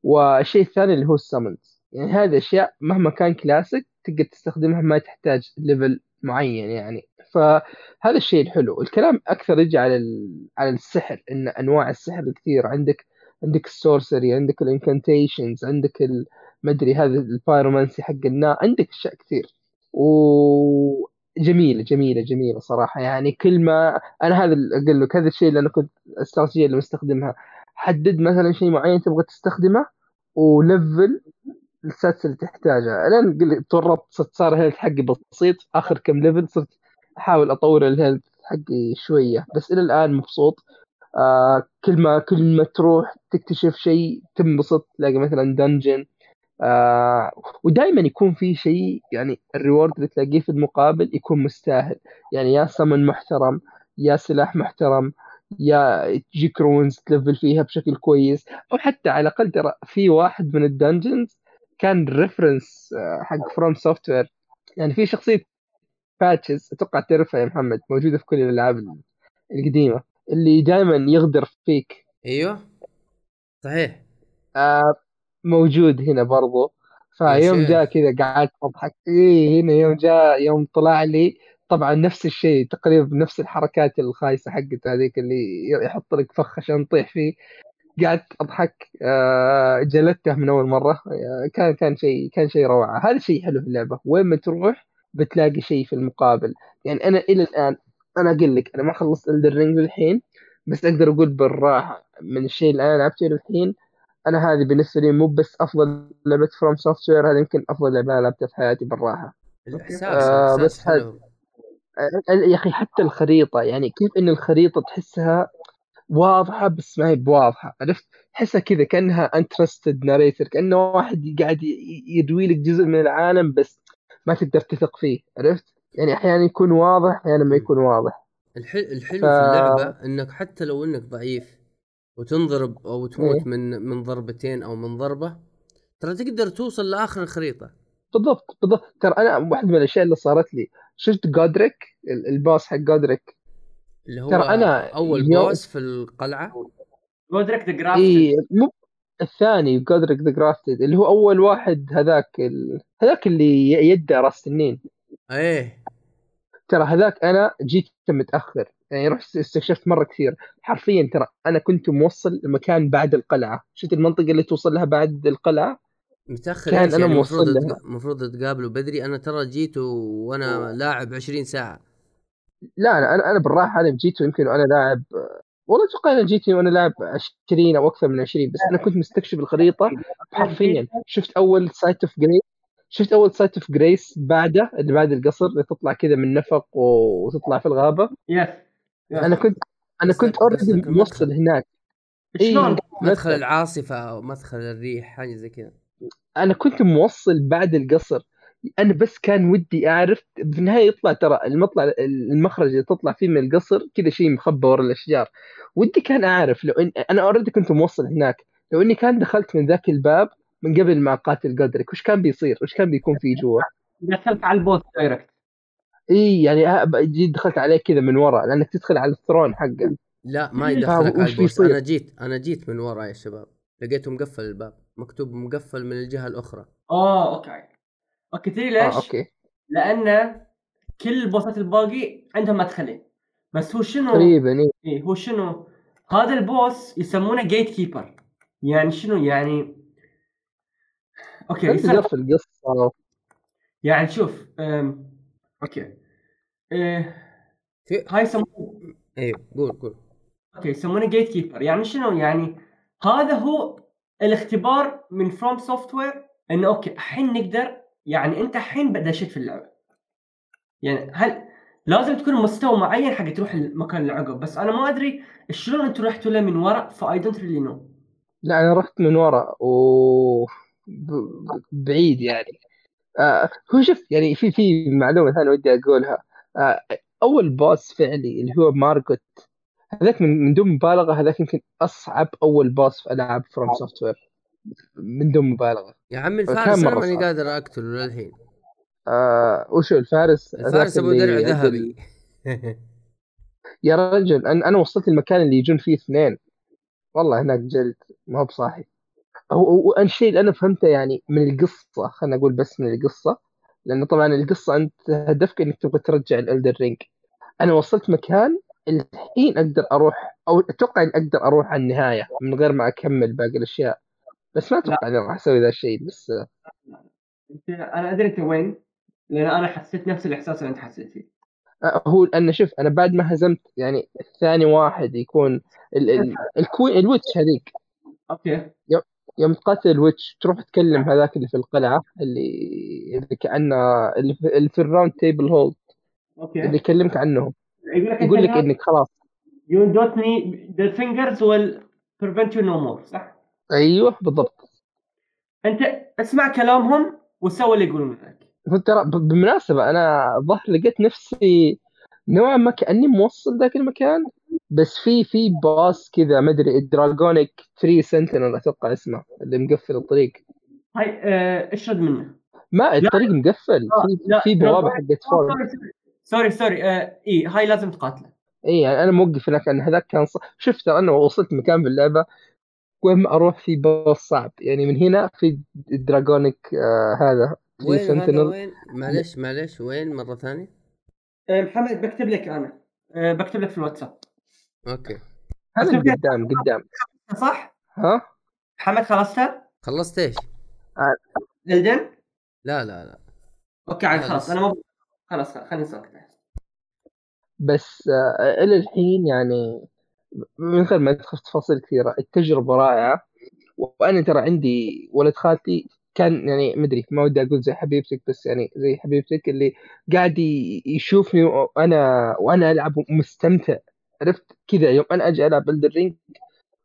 والشيء الثاني اللي هو ال summons يعني هذه اشياء مهما كان كلاسيك تقدر تستخدمها ما تحتاج level معين يعني. فهذا الشيء الحلو. الكلام أكثر يجي على. على السحر إن أنواع السحر الكثير عندك عندك ال sorcery عندك ال incantations عندك أدري هذا ال pyromancy حق النار. عندك أشياء كثير. وجميلة جميلة جميلة صراحة. يعني كل ما أنا هذا أقول لك هذا الشيء اللي أنا كنت الاستراتيجيه اللي مستخدمها حدد مثلا شيء معين تبغى تستخدمه ولفل ال stats اللي تحتاجها. لين قل- تورطت صار ال health حقي بسيط آخر كم level صرت أحاول أطور ال health حقي شوية بس إلى الآن مبسوط. آه كل ما كل ما تروح تكتشف شيء تنبسط تلاقي مثلا dungeon آه ودائما يكون في شيء يعني ال reward اللي تلاقيه في المقابل يكون مستاهل. يعني يا سمن محترم يا سلاح محترم يا تجيك runes تلفل فيها بشكل كويس أو حتى على الأقل ترى في واحد من ال dungeons كان reference حق FromSoftware يعني في شخصية Patches أتوقع تعرفها يا محمد موجودة في كل الألعاب القديمة اللي دائما يغدر فيك. أيوه. صحيح. آه موجود هنا برضو. فيوم. جاء كذا قعدت أضحك. إيه هنا يوم جاء يوم طلع لي طبعا نفس الشيء تقريبا نفس الحركات الخايسة حقته هذيك اللي يحط لك فخ عشان تطيح فيه. قعدت أضحك آه، جلدته من أول مرة آه، كان كان شيء كان شيء روعة. هذا شيء حلو في اللعبة وين ما تروح بتلاقي شيء في المقابل. يعني أنا إلى الآن أنا أقول لك أنا ما خلصت Elden Ring للحين بس أقدر أقول بالراحة من الشيء اللي أنا لعبته للحين أنا هذه بالنسبة لي مو بس أفضل لعبة FromSoftware هذه يمكن أفضل لعبة لعبتها في حياتي بالراحة. الإحساس آه، بس حلو. آه، يا أخي حتى الخريطة يعني كيف إن الخريطة تحسها واضحة بس ما هي بواضحة عرفت؟ تحسها كذا كأنها انترستد ناريتر كأنه واحد قاعد ي- يروي لك جزء من العالم بس ما تقدر تثق فيه عرفت؟ يعني أحيانا يكون واضح أحيانا ما يكون واضح. الحل... الحلو ف- في اللعبة إنك حتى لو إنك ضعيف وتنضرب أو تموت إيه. من من ضربتين أو من ضربة ترى تقدر توصل لآخر الخريطة. بالضبط بالضبط. ترى أنا واحدة من الأشياء اللي صارت لي شفت جودريك ال- ال boss حق Godrick اللي هو ترى أنا أول يوم- boss في القلعة. Godrick the Grafted إي مو الثاني Godrick the Grafted اللي هو أول واحد هذاك ال... هذاك اللي يده راس تنين إيه. ترى هذاك أنا جيت متأخر يعني رحت استكشفت مرة كثير. حرفيا ترى أنا كنت موصل المكان بعد القلعة. شفت المنطقة اللي توصل لها بعد القلعة؟ متأخر كان إيش أنا يعني موصل المفروض. تق- المفروض تقابله بدري. أنا ترى جيت و- وأنا لاعب 20 ساعة. لا أنا أنا, أنا بالراحة أنا جيت يمكن وأنا لاعب والله أتوقع أنا جيت وأنا لاعب 20 أو أكثر من 20 بس أنا كنت مستكشف الخريطة حرفيا. شفت أول site of grace شفت أول site of grace بعده اللي بعد القصر اللي تطلع كذا من نفق وتطلع في الغابة. yes أنا كنت أنا كنت already. موصل هناك. إيه. شلون؟ مدخل العاصفة أو مدخل الريح حاجة زي كذا. أنا كنت موصل بعد القصر. أنا بس كان ودي أعرف في النهاية يطلع ترى المطلع المخرج اللي تطلع فيه من القصر كذا شيء مخبى ورا الأشجار. ودي كان أعرف لو إن أنا already كنت موصل هناك لو إني كان دخلت من ذاك الباب من قبل ما اقاتل Godrick وش كان بيصير؟ وش كان بيكون في جوا؟ دخلت على ال boss direct إي يعني جيت دخلت عليه كذا من ورا لأنك تدخل على ال throne حقه. لا ما. يدخلك على ال boss بيصير؟ أنا جيت أنا جيت من ورا يا شباب لقيته مقفل الباب مكتوب مقفل من الجهة الأخرى. آه okay. okay تدري ليش؟ آه okay. لأن كل ال boss ات الباقي عندهم مدخلين بس هو شنو؟ تقريبا إيه. إيه هو شنو؟ هذا ال boss يسمونه gatekeeper يعني شنو؟ يعني okay انت يصير في القصة. يعني شوف أم... okay. إيه في هاي يسمونه أيوه قول قول. okay يسمونه gatekeeper يعني شنو؟ يعني هذا هو الاختبار من FromSoftware إنه okay الحين نقدر يعني أنت الحين دشيت في اللعبه يعني هل لازم تكون مستوى معين حق تروح المكان اللي عقب بس أنا ما أدري شلون أنتم رحتوا له من ورا ف I don't really know لا أنا رحت من ورا و ب- بعيد يعني. آه هو شوف يعني في في معلومة ثانية ودي أقولها. آه أول boss فعلي اللي هو Margit هذاك من من دون مبالغة هذاك يمكن أصعب أول boss في ألعاب FromSoftware من دون مبالغة. يا عمي الفارس أنا ماني. قادر أقتله للحين. آه وشو الفارس؟ الفارس أبو درع ذهبي. يا رجل أنا أنا وصلت المكان اللي يجون فيه اثنين. والله هناك جلد ما هو بصاحي. هو الشيء اللي أنا فهمته يعني من القصة خلينا نقول بس من القصة لأنه طبعا القصة أنت هدفك إنك تبغى ترجع ال Elden Ring أنا وصلت مكان الحين أقدر أروح أو أتوقع إني أقدر أروح على النهاية من غير ما أكمل باقي الأشياء. بس ما أتوقع اني راح أسوي ذا الشيء بس انت أنا أدري أنت وين لأن أنا حسيت نفس الإحساس اللي أنت حسيت فيه. آه، هو أنا شوف أنا بعد ما هزمت يعني الثاني واحد يكون ال ال ال queen ال witch هذيك. okay. يوم تقاتل ال witch تروح تكلم هذاك اللي في القلعة اللي اللي كأنه اللي في, اللي في ال Roundtable Hold اللي okay يكلمك عنهم يقول لك يقول لك إنك خلاص. you don't need the fingers will prevent you no more صح؟ أيوه بالضبط. أنت اسمع كلامهم وسوي اللي يقولون لك ترى ب- بالمناسبة أنا ظهر لقيت نفسي نوعا ما كأني موصل ذاك المكان بس في في boss كذا ما أدري ال Draconic Tree Sentinel أتوقع اسمه اللي مقفل الطريق. هاي آه، اشرد منه. ما الطريق مقفل. آه، في لا، في بوابة حقت فورد sorry sorry آه، إي هاي لازم تقاتله. إي يعني أنا موقف هناك لأن هذاك كان ص... شفت أنا وصلت مكان في اللعبة وين أروح في boss صعب. يعني من هنا في ال Draconic آه هذا في وين Sentinel وين؟ معلش معلش وين؟ مرة ثانية. آه، محمد بكتب لك أنا. آه، بكتب لك في الواتساب. okay. هذا قدام قدام. صح؟ ها؟ محمد خلصتها؟ خلصت إيش؟ Elden؟ لا لا لا. okay عاد لا، خلاص. أنا مو خلاص خليني أسوي. بس آه إلى الحين يعني من غير ما ادخل في تفاصيل كثيرة التجربة رائعة وأنا ترى عندي ولد خالتي كان يعني مدري ما ودي أقول زي حبيبتك بس يعني زي حبيبتك اللي قاعد يشوفني وأنا وأنا ألعب ومستمتع عرفت كذا يوم أنا أجي ألعب ب Elden Ring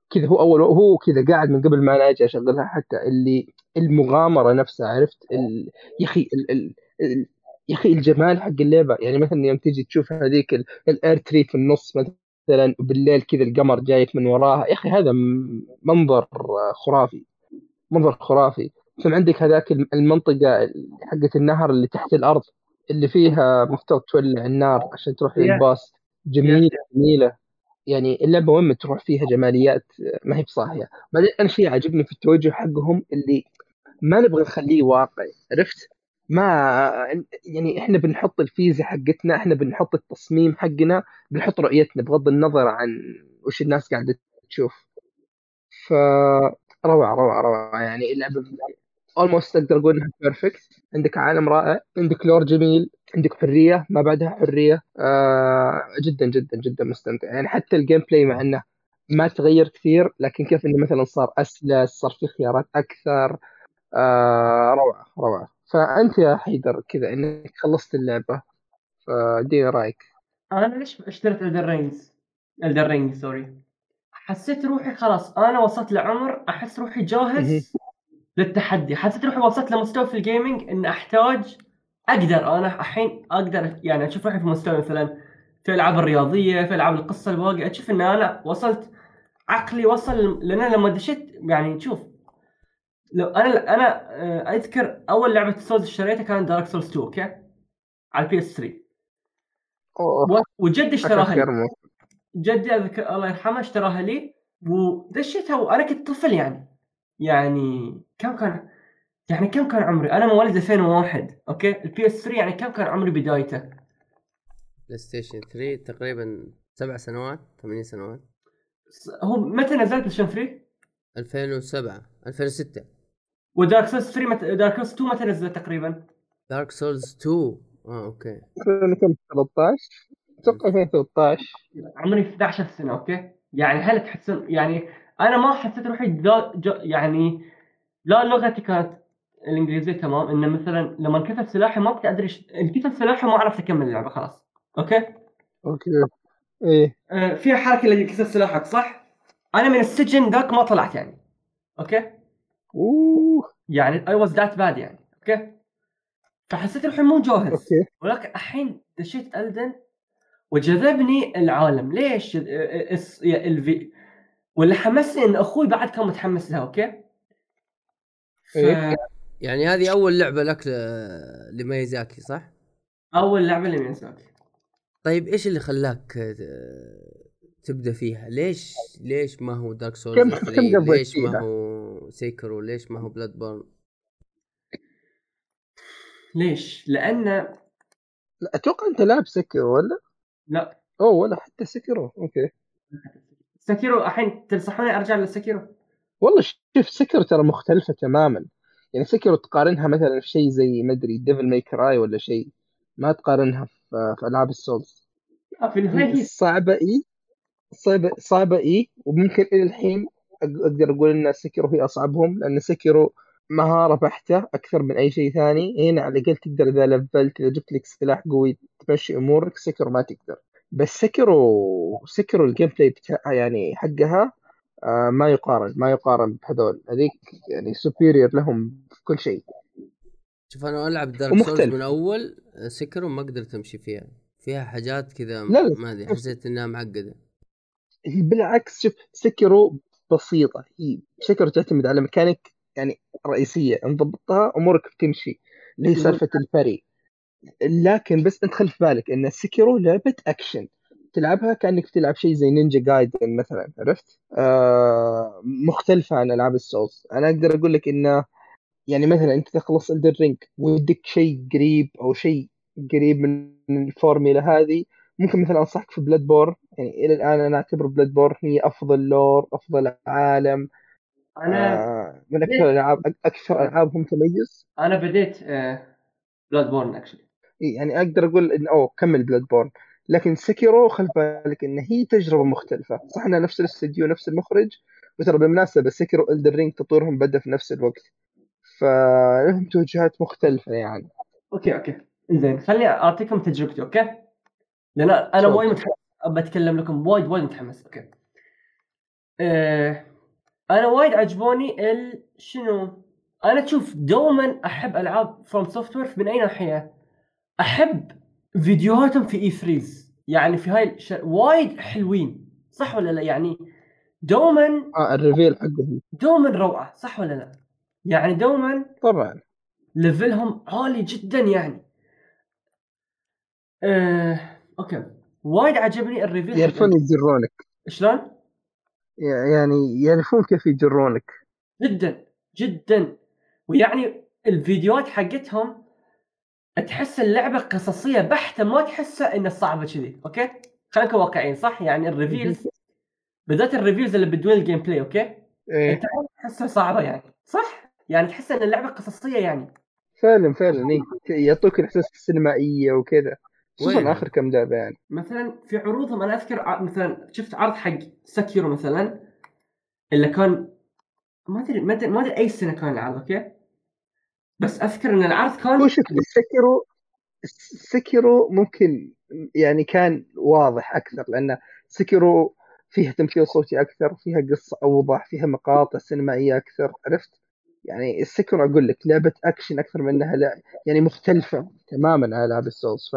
كذا هو أول هو كذا قاعد من قبل ما أنا أجي أشغلها حتى اللي المغامرة نفسها عرفت. يا أخي. يا أخي الجمال حق اللعبة يعني مثلا يوم تجي تشوف هذيك ال- ال Erdtree في النص مثلا بالليل كذا القمر جايك من وراها. يا أخي هذا منظر خرافي منظر خرافي. ثم عندك هذاك الم- المنطقة حقت النهر اللي تحت الأرض اللي فيها مفترض تولع النار عشان تروح. للباص. جميلة جميلة. يعني اللعبة وين تروح فيها جماليات ما هي بصاحية. بعدين أنا شيء عجبني في التوجه حقهم اللي ما نبغى نخليه واقعي عرفت؟ ما يعني إحنا بنحط الفيزا حقتنا إحنا بنحط التصميم حقنا بنحط رؤيتنا بغض النظر عن وش الناس قاعدة تشوف. ف روعة روعة روعة. يعني اللعبة almost أقدر أقول إنها perfect عندك عالم رائع عندك lore جميل عندك حرية ما بعدها حرية. آه جدا جدا جدا مستمتع. يعني حتى ال gameplay مع إنه ما تغير كثير لكن كيف إنه مثلا صار أسلس صار في خيارات أكثر. آه روعة روعة. فأنت يا حيدر كذا إنك خلصت اللعبة فديني رأيك. أنا ليش اشتريت Elden Rings Elden Ring sorry حسيت روحي خلاص أنا وصلت لعمر أحس روحي جاهز للتحدي. حسيت روحي وصلت لمستوى في ال gaming إن أحتاج أقدر أنا الحين أقدر يعني أشوف روحي في مستوى مثلا في الالعاب الرياضية في ألعاب القصة الباقي أشوف إن أنا وصلت عقلي وصل لأن لما دشيت يعني شوف لو أنا أنا آه، أذكر أول لعبة Souls اشتريتها كانت Dark Souls 2 okay؟ على ال PS 3 أوه. و- وجدي اشتراها لي. جدي أذكر الله يرحمه اشتراها لي ودشيتها وأنا كنت طفل يعني. يعني كم كان يعني كم كان عمري؟ أنا مواليد 2001 okay؟ ال PS 3 يعني كم كان عمري بدايته؟ PlayStation 3 تقريبا سبع سنوات ثمانية سنوات. هو متى نزل PlayStation 3؟ 2007 2006 و Dark Souls 3 مت... Dark Souls 2 متى نزل تقريبا؟ Dark Souls 2 آه okay. 2013 أتوقع 2013 عمري 11 سنة okay؟ يعني هل تحسون يعني أنا ما حسيت روحي لا ج- يعني لا لغتي كانت الإنجليزية تمام إنه مثلا لما انكسر سلاحي ما كنت أدري انكسر سلاحي ما عرفت أكمل اللعبة خلاص. okay؟ okay. إيه. آه، فيها حركة اللي ينكسر سلاحك صح؟ أنا من السجن ذاك ما طلعت يعني. okay؟ أوه يعني I was that bad يعني okay؟ فحسيت الحين مو جاهز okay ولكن الحين دشيت Elden وجذبني العالم ليش الفي واللي حمسني إن أخوي بعد كان متحمس لها okay؟ إيه. يعني هذه أول لعبة لك ل- لميازاكي صح؟ فاول لعبة اللي ميازاكي طيب إيش اللي خلاك تبدأ فيها؟ ليش؟ ليش ما هو Dark Souls كم- 3 كم ليش ما؟ هو Sekiro ليش ما هو Bloodborne ليش؟ لأن لا أتوقع أنت لاعب Sekiro ولا؟ لا. أوه ولا حتى Sekiro okay. Sekiro الحين تنصحوني أرجع لل Sekiro؟ والله شوف Sekiro ترى مختلفة تماما. يعني Sekiro تقارنها مثلا في شيء زي ما أدري Devil May Cry ولا شيء. ما تقارنها في, في ألعاب ال Souls لا في النهاية هي صعبة إي. صعبة صعبة اي وممكن إلى الحين أق- أقدر أقول إن Sekiro هي أصعبهم لأن Sekiro مهارة بحتة أكثر من أي شيء ثاني. هنا على الأقل تقدر إذا لفلت إذا جبت لك سلاح قوي تمشي أمورك Sekiro ما تقدر. بس Sekiro Sekiro ال gameplay بتاعها يعني حقها آه ما يقارن ما يقارن بهذول. هذيك يعني superior لهم في كل شيء. شوف أنا ألعب Dark Souls. من أول Sekiro ما قدرت أمشي فيها. فيها حاجات كذا. ما أدري حسيت إنها معقدة. هي بالعكس شوف Sekiro بسيطة. هي Sekiro تعتمد على ميكانيك يعني رئيسية. إن ضبطتها أمورك بتمشي. اللي هي سالفة ال parry لكن بس أنت خلي في بالك إن Sekiro لعبة أكشن. تلعبها كأنك تلعب شيء زي Ninja Gaiden مثلا عرفت؟ آه مختلفة عن ألعاب ال Souls. أنا أقدر أقول لك إنه يعني مثلا أنت تخلص Elden Ring ودك شيء قريب أو شيء قريب من الفورميلا هذه ممكن مثلا أنصحك في Bloodborne يعني إلى الآن أنا أعتبر Bloodborne هي أفضل lore أفضل عالم. أنا آه من أكثر الألعاب أكثر ألعابهم تميز. أنا بديت Bloodborne اكشلي يعني أقدر أقول إن أوه كمل بلاد بورن لكن Sekiro خل بالك إن هي تجربة مختلفة. صح إنها نفس الاستديو نفس المخرج وترى بالمناسبة Sekiro Elden Ring تطويرهم بدأ في نفس الوقت. فلهم توجهات مختلفة يعني. okay okay. زين خليني أعطيكم تجربتي okay؟ لأن أنا. وايد متحمس. بتكلم لكم وايد وايد متحمس. okay. آه أنا وايد عجبوني ال شنو؟ أنا تشوف دوما أحب ألعاب FromSoftware من أي ناحية. أحب فيديوهاتهم في E3 يعني في هاي الش... وايد حلوين. صح ولا لا؟ يعني دوما آه ال reveal حقهم. دوما روعة. صح ولا لا؟ يعني دوما طبعا. level هم عالي جدا يعني. آه، okay وايد عجبني ال reveal يعرفون يجرونك شلون؟ يعني يعرفون كيف يجرونك جدا جدا ويعني الفيديوهات حقتهم تحس اللعبة قصصية بحتة ما تحسها إنها صعبة كذي okay؟ خلينا نكون واقعيين صح؟ يعني ال reveals بالذات ال reveals اللي بدون الجيم بلاي أوكي؟ إيه أنت تحسها صعبة يعني صح؟ يعني تحس إن اللعبة قصصية يعني فعلا فعلا إيه. يعطوك الإحساس السينمائية وكذا؟ خصوصا آخر كم لعبة يعني. مثلا في عروضهم أنا أذكر مثلا شفت عرض حق Sekiro مثلا اللي كان ما ادري ما ادري ما أدري أي سنة كان العرض أوكي؟ بس أذكر إن العرض هو كان شوف Sekiro Sekiro ممكن يعني كان واضح أكثر لأن Sekiro فيها تمثيل صوتي أكثر فيها قصة أوضح فيها مقاطع سينمائية أكثر عرفت؟ يعني ال Sekiro أقول لك لعبة أكشن أكثر من إنها لا يعني مختلفة تماما عن العاب ال Souls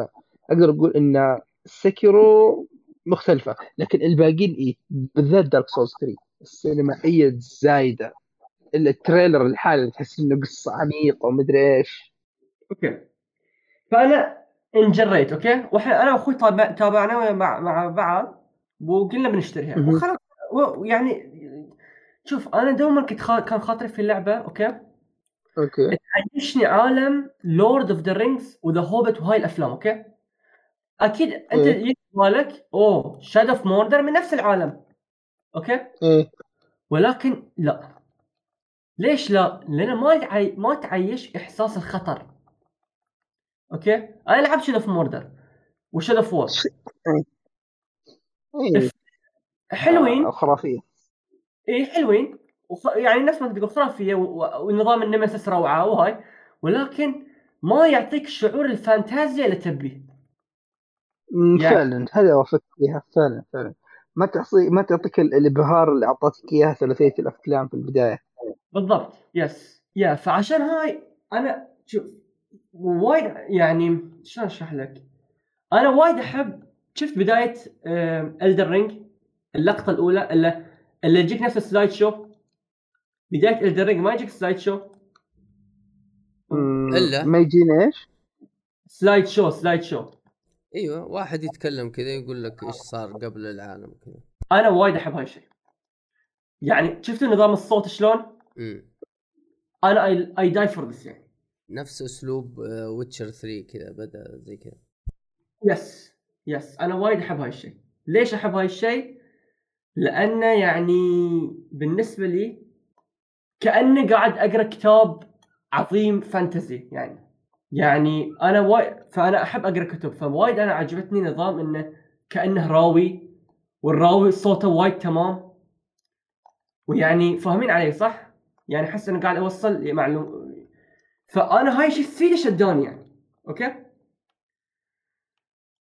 فاقدر أقول إن Sekiro مختلفة لكن الباقيين إيه؟ بالذات Dark Souls 3 السينمائية الزايدة. ال trailer الحالي تحس إنه قصة عميقة ومدري إيش. أوكي. فأنا انجريت أوكي؟ وإحنا أنا وأخوي تابع تابعنا مع مع بعض وقلنا بنشتريها. وخلاص. ويعني شوف أنا دوما كنت خا... كان خاطري في اللعبة أوكي؟ أوكي. عيشني عالم Lord of the Rings و The Hobbit وهاي الأفلام أوكي؟ أكيد أنت إيه. يجي في بالك أوه Shadow of Mordor من نفس العالم أوكي؟ إيه. ولكن لا. ليش لا؟ لأن ما تعي... ما تعيش إحساس الخطر أوكي؟ أنا لعبت Shadow of Mordor و Shadow of War حلوين. آه، خرافية. اي حلوين. وخ... يعني نفس ما تقول خرافية و... ونظام ال Nemesis روعة وهاي ولكن ما يعطيك شعور الفانتازيا اللي تبيه. يعني- فعلا هذا وافقت فيها فعلا فعلا ما تعطي ما تعطيك ال- الإبهار اللي أعطتك إياها ثلاثية الأفلام في البداية بالضبط yes يا فعشان هاي أنا شوف وايد يعني شلون أشرح لك؟ أنا وايد أحب شفت بداية Elden Ring اللقطة الأولى اللي اللي يجيك نفس ال slide show بداية Elden Ring ما يجيك slide show إلا؟ ما يجينا إيش؟ slide show slide show إيوه واحد يتكلم كذا يقول لك إيش صار قبل العالم كذا. أنا وايد أحب هاي الشيء. يعني شفتوا نظام الصوت شلون؟ إمم. أنا I die for this يعني نفس أسلوب Witcher 3 كذا بدأ زي كذا. yes yes أنا وايد أحب هاي الشيء. ليش أحب هاي الشيء؟ لأنه يعني بالنسبة لي كأني قاعد أقرأ كتاب عظيم fantasy يعني. يعني أنا وايد فأنا أحب أقرأ كتب فوايد أنا عجبتني نظام إنه كأنه راوي والراوي صوته وايد تمام ويعني فاهمين علي صح؟ يعني أحس إنه قاعد أوصل معلوم فأنا هاي الشيء كثير شداني يعني أوكي؟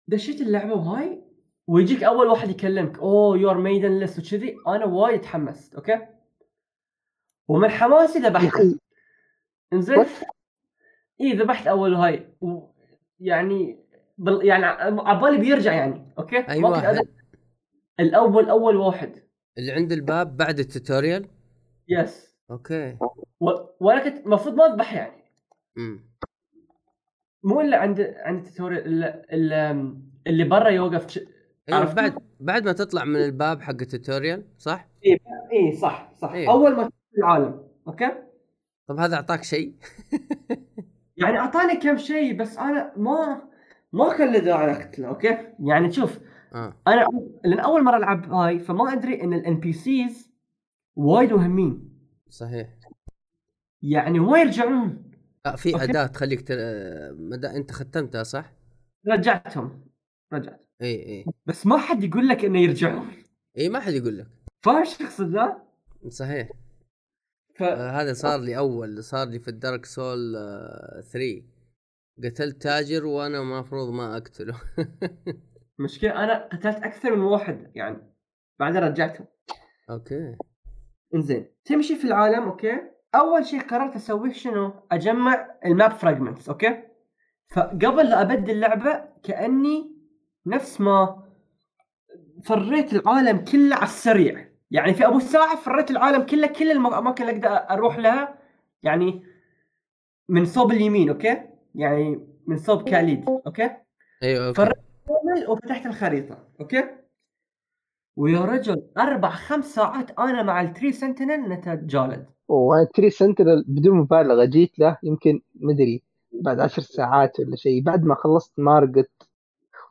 دشيت اللعبة وهاي ويجيك أول واحد يكلمك oh you're maidenless وكذي أنا وايد تحمست أوكي ومن حماسي ذبحت إنزين؟ اي ذبحت أول هاي. و- يعني بل يعني عبالي بيرجع يعني أوكي؟ اي ما كنت واحد. الأول أول واحد. اللي عند الباب بعد ال tutorial؟ yes أوكي. و... وأنا كنت المفروض ما أذبح يعني. امم مو الا عند عند ال tutorial اللي, اللي, اللي برا يوقف ش... عرفت؟ بعد بعد ما تطلع من الباب حق ال tutorial صح؟ اي صح صح. إيه. أول ما العالم أوكي؟ طب هذا أعطاك شيء؟ يعني أعطاني كم شيء بس أنا ما ما كان له داعي اقتله أوكي؟ يعني شوف آه. أنا لأن أول مرة ألعب هاي فما أدري إن ال NPCs وايد مهمين. صحيح. يعني ما يرجعون. لا في أوكي. أداة تخليك تل... مدى أنت ختمتها صح؟ رجعتهم رجعت. إي إي. بس ما حد يقول لك إنه يرجعون. إي ما حد يقول لك. فاهم إيش أقصد ذا؟ صحيح. ف... آه هذا صار لي أول صار لي في ال Dark Souls آه 3 قتلت تاجر وأنا المفروض ما أقتله. مشكلة أنا قتلت أكثر من واحد يعني بعدين رجعتهم. أوكي. إنزين تمشي في العالم أوكي؟ أول شيء قررت أسويه شنو؟ أجمع ال map fragments أوكي؟ فقبل لا ابدي اللعبه كأني نفس ما فريت العالم كله على السريع. يعني في أبو ساعه فريت العالم كله كل الاماكن اللي أقدر أروح لها يعني من صوب اليمين أوكي؟ يعني من صوب Caelid أوكي؟ أيوه أوكي فر- كامل وفتحت الخريطة أوكي؟ ويا رجل أربع خمس ساعات أنا مع ال Tree Sentinel نتجالد و Tree Sentinel بدون مبالغة جيت له يمكن مدري بعد عشر ساعات ولا شيء بعد ما خلصت Margit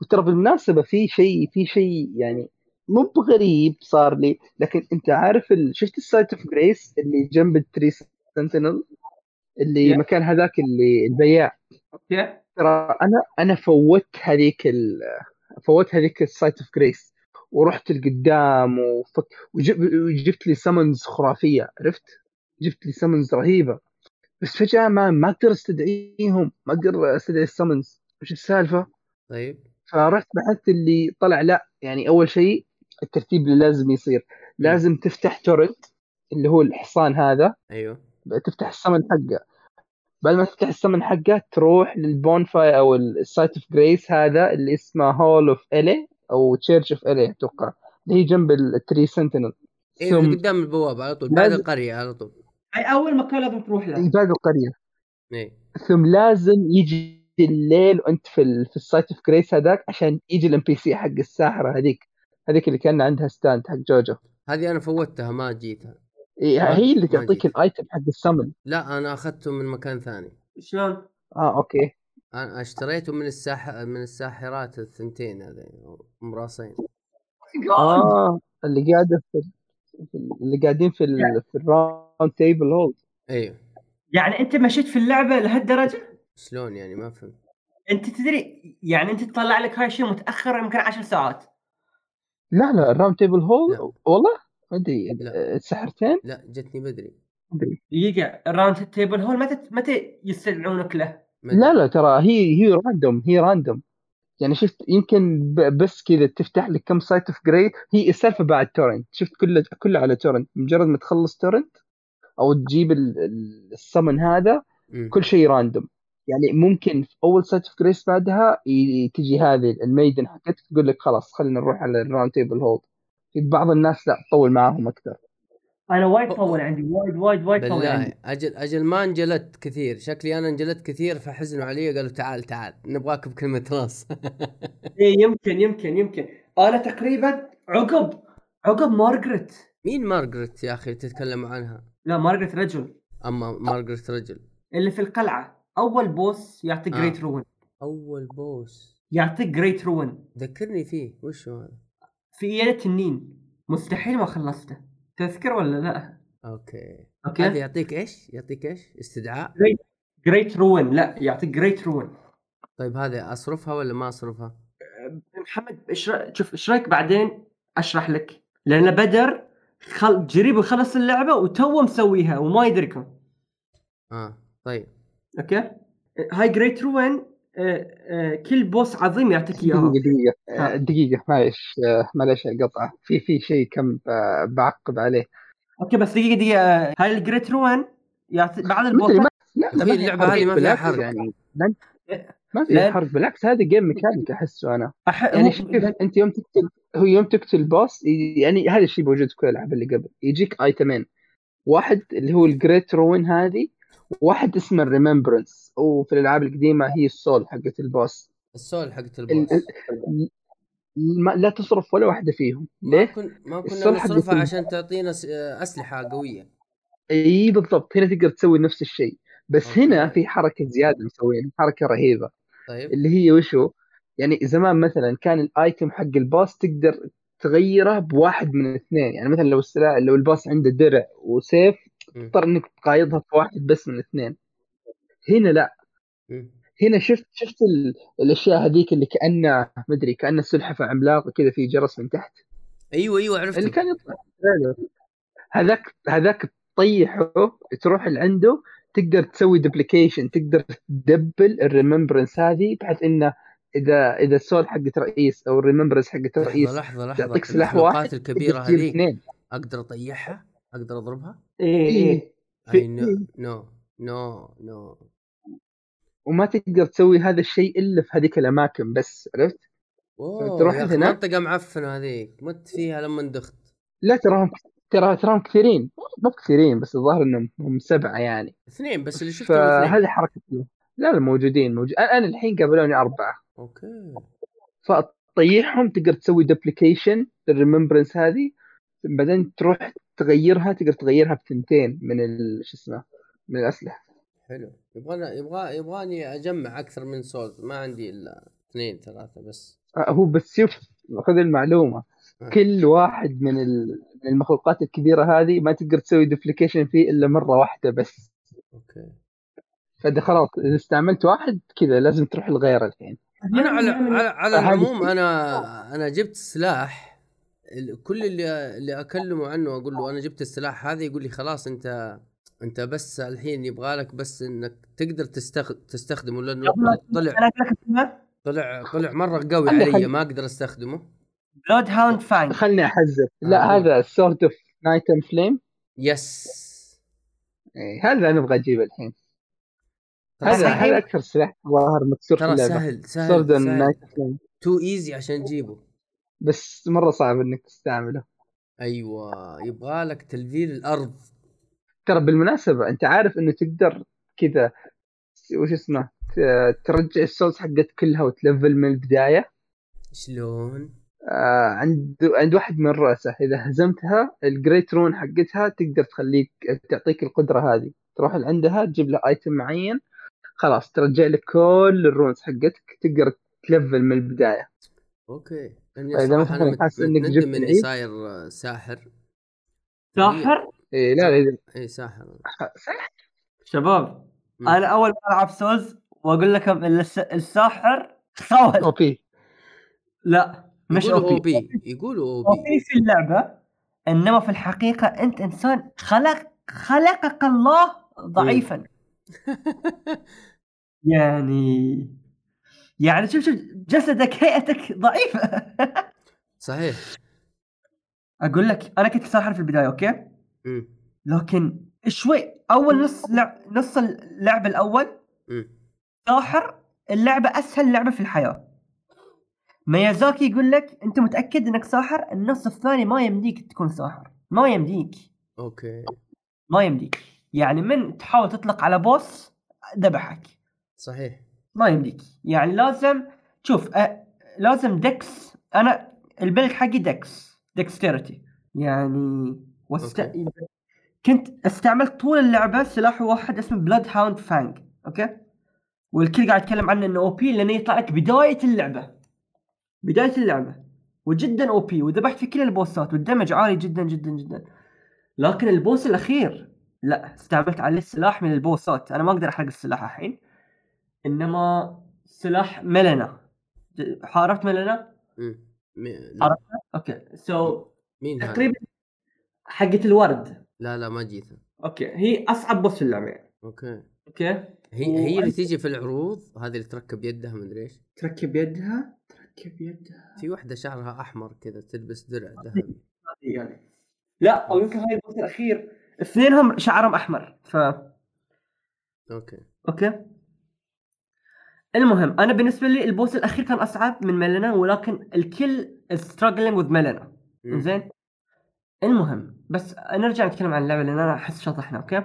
وترى بالمناسبة في شيء في شيء يعني مو بغريب صار لي لكن أنت عارف ال... شفت ال Site of Grace اللي جنب ال Tree Sentinel اللي Yeah. مكان هذاك اللي البياع أوكي؟ ترى أنا أنا فوت هذيك ال... فوت هذيك ال Site of Grace ورحت لقدام وفك... وجب... وجبت لي summons خرافية عرفت؟ جبت لي summons رهيبة بس فجأة ما ما أقدر أستدعيهم ما أقدر أستدعي ال summons وش السالفة؟ طيب فرحت بحثت اللي طلع لا يعني أول شيء الترتيب اللي لازم يصير. لازم تفتح تورنت اللي هو الحصان هذا. أيوه. تفتح السمن حقه. بعد ما تفتح السمن حقه تروح لل bonfire أو ال site of grace هذا اللي اسمه Hall of Elleh أو Church of Elleh أتوقع. اللي هي جنب ال Tree Sentinel أيوه ثم قدام البوابة على طول بعد القرية على طول. أي أول مكان لازم تروح له. بعد القرية. اي ثم لازم يجي الليل وأنت في ال... في ال site of grace هذاك عشان يجي ال NPC حق الساحرة هذيك. هذيك اللي كان عندها stand حق جوجو. هذه أنا فوتها ما جيتها. إيه، هي اللي تعطيك. ال item حق السمن لا أنا أخذته من مكان ثاني. شلون؟ آه أوكي. أنا اشتريته من الساح من الساحرات الثنتين هذه مراسين آه اللي قاعدة في في- اللي قاعدين في ال... في ال Roundtable Hold أيوه يعني أنت مشيت في اللعبة لهالدرجة؟ شلون يعني؟ ما فهمت. أنت تدري يعني أنت تطلع لك هاي الشيء متاخر يمكن 10 ساعات. لا لا ال Roundtable Hold لا. والله؟ ما أدري. لا. السحرتين؟ لا جتني بدري. دقيقة ال Roundtable Hold متى متى يستدعونك له؟ لا لا ترى هي هي random هي random يعني شفت يمكن ب- بس كذا تفتح لك كم site of grace هي السالفه بعد تورنت شفت كله كله على تورنت مجرد ما تخلص تورنت أو تجيب ال- ال- السمن هذا. كل شيء random يعني ممكن في أول site of grace بعدها تجي هذه ال maiden حقتك تقول لك خلاص خلينا نروح على ال Roundtable Hold في بعض الناس لا تطول معاهم أكثر. أنا وايد. طول عندي وايد وايد وايد طول عندي. أجل أجل ما انجلدت كثير. شكلي أنا انجلدت كثير فحزنوا علي قالوا تعال تعال. نبغاك بكلمة راس. إيه يمكن يمكن يمكن. أنا تقريبا عقب عقب مارغريت. مين مارغريت يا أخي تتكلم عنها؟ لا مارغريت رجل. أما مارغريت رجل. اللي في القلعة. أول بوس يعطيك آه. جريت روين أول بوس يعطيك جريت روين ذكرني فيه. وش هو؟ هذا في ايادة النين مستحيل ما خلصته. تذكر ولا لا؟ أوكي. أوكي. هذا يعطيك إيش؟ يعطيك إيش؟ استدعاء؟ جريت روين لا يعطيك جريت روين طيب هذا أصرفها ولا ما أصرفها؟ محمد إيش شوف إيش رأيك بعدين؟ أشرح لك. لأن بدر خل... جريب يخلص اللعبة وتو مسويها وما يدركم آه طيب. أوكي؟ هاي جريت روين آه، آه، كل بوس عظيم يعطيك إياها. دقيقة دقيقة. دقيقة معلش آه، معلش القطعة. في في شيء كم بعقب عليه. أوكي بس دقيقة دقيقة. هاي الجريت روين يعطي أدري البوسات ما لا لا اللعبة. هذه؟ ما فيها حرق. يعني. ما-. في حرق بالعكس. هذا جيم ميكانيك أحسه أنا. أح... يعني شوف أنت يوم تقتل هو يوم تقتل boss يعني هذا الشيء موجود في كل الألعاب اللي قبل. يجيك ايتمين واحد اللي هو ال great rune هذه وواحد اسمه ال remembrance وفي الألعاب القديمة هي السول حقت البوس السول حقت ال- البوس ال- ما- لا تصرف ولا واحدة فيهم. ما ليه؟ كن ما كنا ال soul حقت نصرفها ال- عشان تعطينا أسلحة قوية. إي بالضبط هنا تقدر تسوي نفس الشيء. بس أوكي. هنا في حركة زيادة مسوينها حركة رهيبة. طيب. اللي هي وشو؟ يعني زمان مثلا كان الأيتم حق الباص تقدر تغيره بواحد من الاثنين يعني مثلا لو السلاح لو الباص عنده درع وسيف. تضطر إنك تقايضها في واحد بس من الاثنين هنا لا. هنا شفت شفت ال... الأشياء هذيك اللي كأنه مدري كأنه سلحفة عملاقة كذا في جرس من تحت. أيوه أيوه اللي عرفته كان يطلع هذاك هذاك تطيحه تروح لعنده تقدر تسوي duplication تقدر تدبل ال remembrance هذه بحيث إنه إذا إذا ال soul حقت رئيس أو ال remembrance حقت رئيس لحظة لحظة. تعطيك سلاح واحد الكبيرة هذيك اثنين. أقدر أطيحها؟ أقدر أضربها؟ إيه إيه. في- أي no no no no. وما تقدر تسوي هذا الشيء إلا في هذيك الأماكن بس عرفت؟ اوه تروح هناك. منطقة معفنة هذيك مت فيها لما دخت لا تراهم ترى تراهم كثيرين. مو كثيرين بس الظاهر إنهم هم سبعة يعني. اثنين بس اللي شفتهم فهذه حركة لا لا موجودين موجود أنا الحين قابلوني أربعة. أوكي. فتطيحهم تقدر تسوي duplication لل remembrance هذه بعدين تروح تغيرها تقدر تغيرها بثنتين من ال- شو اسمه من الأسلحة. حلو. يبغانا يبغى يبغاني أجمع أكثر من souls ما عندي إلا اثنين ثلاثة بس. آه، هو بس شوف خذ المعلومة. آه. كل واحد من ال- من المخلوقات الكبيرة هذه ما تقدر تسوي duplication فيه إلا مرة واحدة بس. أوكي. فده خلاص إذا استعملت واحد كذا لازم تروح لغيره الحين. أنا على على, على العموم أنا أنا جبت سلاح. كل اللي اللي أكلمه عنه أقول له أنا جبت السلاح هذا يقول لي خلاص أنت أنت بس الحين يبغى لك بس إنك تقدر تستخ... تستخدمه لأنه. طلع طلع طلع مرة قوي علي. ما أقدر أستخدمه. Bloodhound Fang خلني أحذر. لا آه. هذا Sword of Night and Flame yes هذا أنا أبغى أجيبه الحين. هذا هذا أكثر سلاح ظاهر مكسور في اللعبة. سهل سهل, Sword. Night Flame too easy عشان تجيبه. بس مرة صعب إنك تستعمله. أيوه يبغى لك تلفيل الأرض. ترى بالمناسبة أنت عارف إنه تقدر كذا وش اسمه ترجع ال souls حقت كلها وتلفل من البداية. شلون؟ آه عند عند واحد من الرؤساء إذا هزمتها ال great rune حقتها تقدر تخليك تعطيك القدرة هذه. تروح عندها تجيب له item معين خلاص ترجع لك كل ال runes حقتك تقدر تلفل من البداية. أوكي. أنا حاسس إنك متندم جبت اني. صاير آه، ساحر. ساحر؟ إيه لا لا إذا اي ساحر. شباب مم. أنا أول ما ألعب Souls وأقول لكم الساحر خوت OP. لا مش OP. يقولوا OP. في اللعبة إنما في الحقيقة أنت إنسان خلق خلقك الله ضعيفا. يعني يعني شوف شوف جسدك هيئتك ضعيفة. صحيح. أقول لك أنا كنت ساحر في البداية أوكي؟ مم. لكن شوي أول نص لعب نص اللعب الأول. ساحر اللعبة أسهل لعبة في الحياة. ميازاكي يقول لك أنت متأكد إنك ساحر؟ النص الثاني ما يمديك تكون ساحر. ما يمديك. أوكي. ما يمديك. يعني من تحاول تطلق على boss ذبحك. صحيح. ما يمديك. يعني لازم شوف أه لازم dex أنا ال build حقي dex dexterity يعني وست... كنت استعملت طول اللعبة سلاح واحد اسمه Bloodhound's Fang أوكي؟ والكل قاعد يتكلم عنه إنه OP لأنه يطلع لك بداية اللعبة. بداية اللعبة. وجدا OP وذبحت في كل البوسات وال damage عالي جدا جدا جدا. لكن ال boss الأخير لا استعملت عليه سلاح من البوسات. أنا ما أقدر أحرق السلاح الحين. إنما سلاح ماليnia عرفت. لا. عرفت؟ أوكي. سو مين؟ تقريبا حقة الورد. لا لا ما جيت. أوكي. هي أصعب boss في اللعبة. يعني. أوكي. أوكي. هي هي اللي تيجي في العروض هذه اللي تركب يدها مدري إيش. تركب يدها؟ تركب يدها. في واحدة شعرها أحمر كذا تلبس درع ذهبي. يعني. لا أو يمكن هاي ال boss الأخير. اثنينهم شعرهم أحمر ف أوكي. أوكي. المهم أنا بالنسبة لي ال boss الأخير كان أصعب من ميلنا ولكن الكل struggling with ميلنا مم. زين المهم بس نرجع نتكلم عن اللعبة لأن أنا أحس شطحنا أوكي؟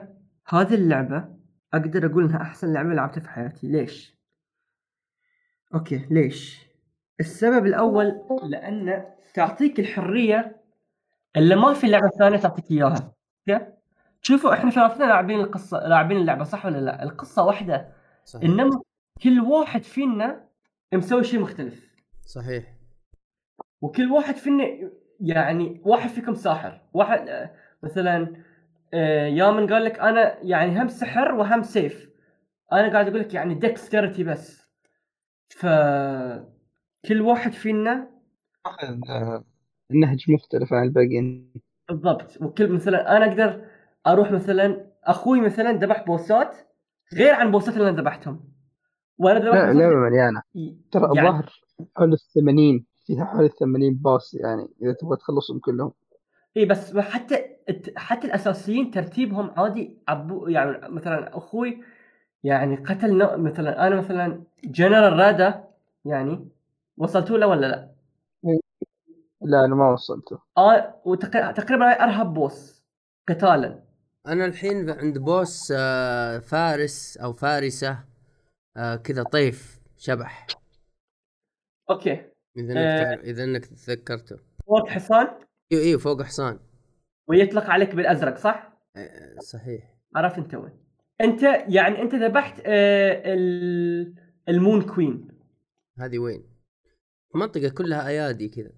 هذه اللعبة أقدر أقول إنها أحسن لعبة لعبتها في حياتي. ليش؟ أوكي ليش؟ السبب الأول لأن تعطيك الحرية اللي ما في لعبة ثانية تعطيك إياها أوكي؟ شوفوا إحنا ثلاثتنا لاعبين القصة لاعبين اللعبة صح ولا لا؟ القصة واحدة. صحيح. إنما كل واحد فينا مسوي شيء مختلف. صحيح. وكل واحد فينا يعني واحد فيكم ساحر. واحد مثلا آه، يامن قال لك أنا يعني هم سحر وهم سيف. أنا قاعد أقول لك يعني dexterity بس. ف كل واحد فينا اخذ آه، نهج مختلف عن الباقيين. بالضبط. وكل مثلا أنا أقدر أروح مثلا أخوي مثلا ذبح بوسات غير عن بوسات اللي أنا ذبحتهم. وأنا لا لعبة مليانة. ترى يعني الظاهر حول الثمانين فيها حول الثمانين باص يعني إذا تبغى تخلصهم كلهم. اي بس حتى الت- حتى الأساسيين ترتيبهم عادي عبو يعني مثلا أخوي يعني قتل نوع مثلا أنا مثلا جنرال رادا يعني وصلتوا له ولا لا؟ لا أنا ما وصلته. آه وتق- تقريبا هاي أرهب boss قتالا. أنا الحين عند boss آه، فارس أو فارسة. آه، كذا طيف شبح. أوكي. إذا إنك آه. تعرف إذا إنك تذكرته. فوق حصان؟ أيوه أيوه فوق حصان. ويطلق عليك بالأزرق صح؟ آه، صحيح. عرفت أنت وين؟ أنت يعني أنت ذبحت آه ال- ال Moon Queen. هذه وين؟ المنطقة كلها أيادي كذا.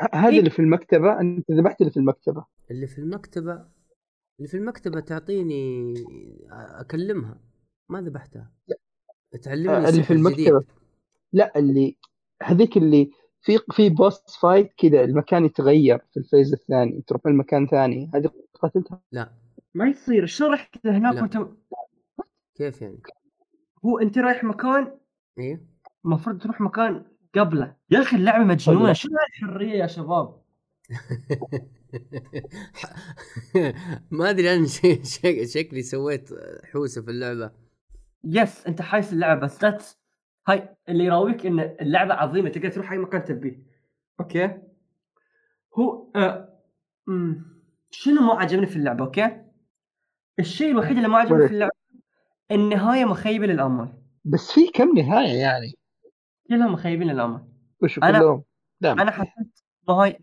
ه- هذا اللي في المكتبة؟ أنت ذبحت اللي في المكتبة. اللي في المكتبة اللي في المكتبة تعطيني أكلمها. ما ذبحتها. تعلمني آه، اللي في. المكتبة. لا اللي هذيك اللي في في boss fight كذا المكان يتغير في ال phase الثاني تروح المكان ثاني. هذه قتلتها لا. ما يصير. شو رحت هناك. وانت كيف يعني؟ هو أنت رايح مكان أيوه المفروض تروح مكان قبله. يا أخي اللعبة مجنونة. حلو. شو الحرية يا شباب؟ ما أدري أنا شكلي سويت حوسة في اللعبة. yes أنت حايس اللعبة بس that's هاي اللي يراويك إن اللعبة عظيمة تقدر تروح أي مكان تبيه. أوكي؟ هو مم. شنو ما عجبني في اللعبة أوكي؟ الشيء الوحيد اللي ما عجبني في اللعبة النهاية مخيبه للأمل. بس في كم نهاية يعني؟ كلها مخيبين للأمل. وش أنا- كلهم؟ أنا حسيت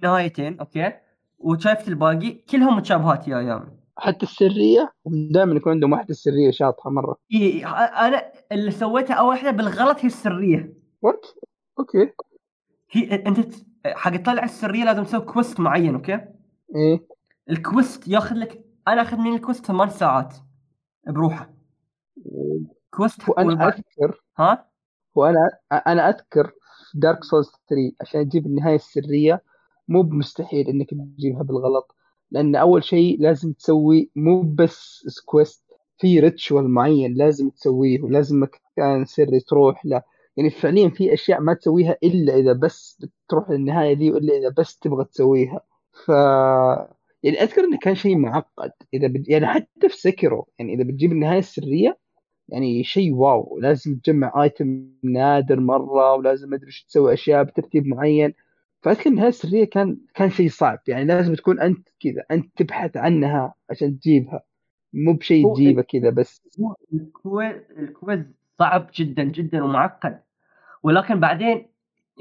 نهايتين أوكي؟ وشايفت الباقي كلهم متشابهات يا أيام حتى السرية دائما يكون عندهم واحدة سرية شاطحة مرة. إيه أنا اللي سويته أول واحدة بالغلط هي السرية. what أوكي. هي أنت حق تطلع السرية لازم تسوي quest معين أوكي؟ إيه ال quest ياخذ لك أنا أخذ مني ال quest ثمان ساعات بروحه. quest وأنا أذكر ها؟ وأنا أنا أذكر في Dark Souls 3 عشان تجيب النهاية السرية. مو بمستحيل إنك تجيبها بالغلط. لأن أول شيء لازم تسوي مو بس quest في ritual معين لازم تسويه ولازم مكان سري تروح له. يعني فعليا في أشياء ما تسويها إلا إذا بس تروح للنهاية دي والا إذا بس تبغى تسويها. ف يعني أذكر إنه كان شيء معقد. إذا بد... يعني حتى في سكرو يعني إذا بتجيب النهاية السرية يعني شيء واو. لازم تجمع ايتم نادر مرة ولازم ما ادري تسوي أشياء بترتيب معين. فاذكر النهايه السرية كان كان شيء صعب. يعني لازم تكون أنت كذا أنت تبحث عنها عشان تجيبها. مو بشيء تجيبه كذا بس. ال quest ال quest صعب جدا جدا ومعقد. ولكن بعدين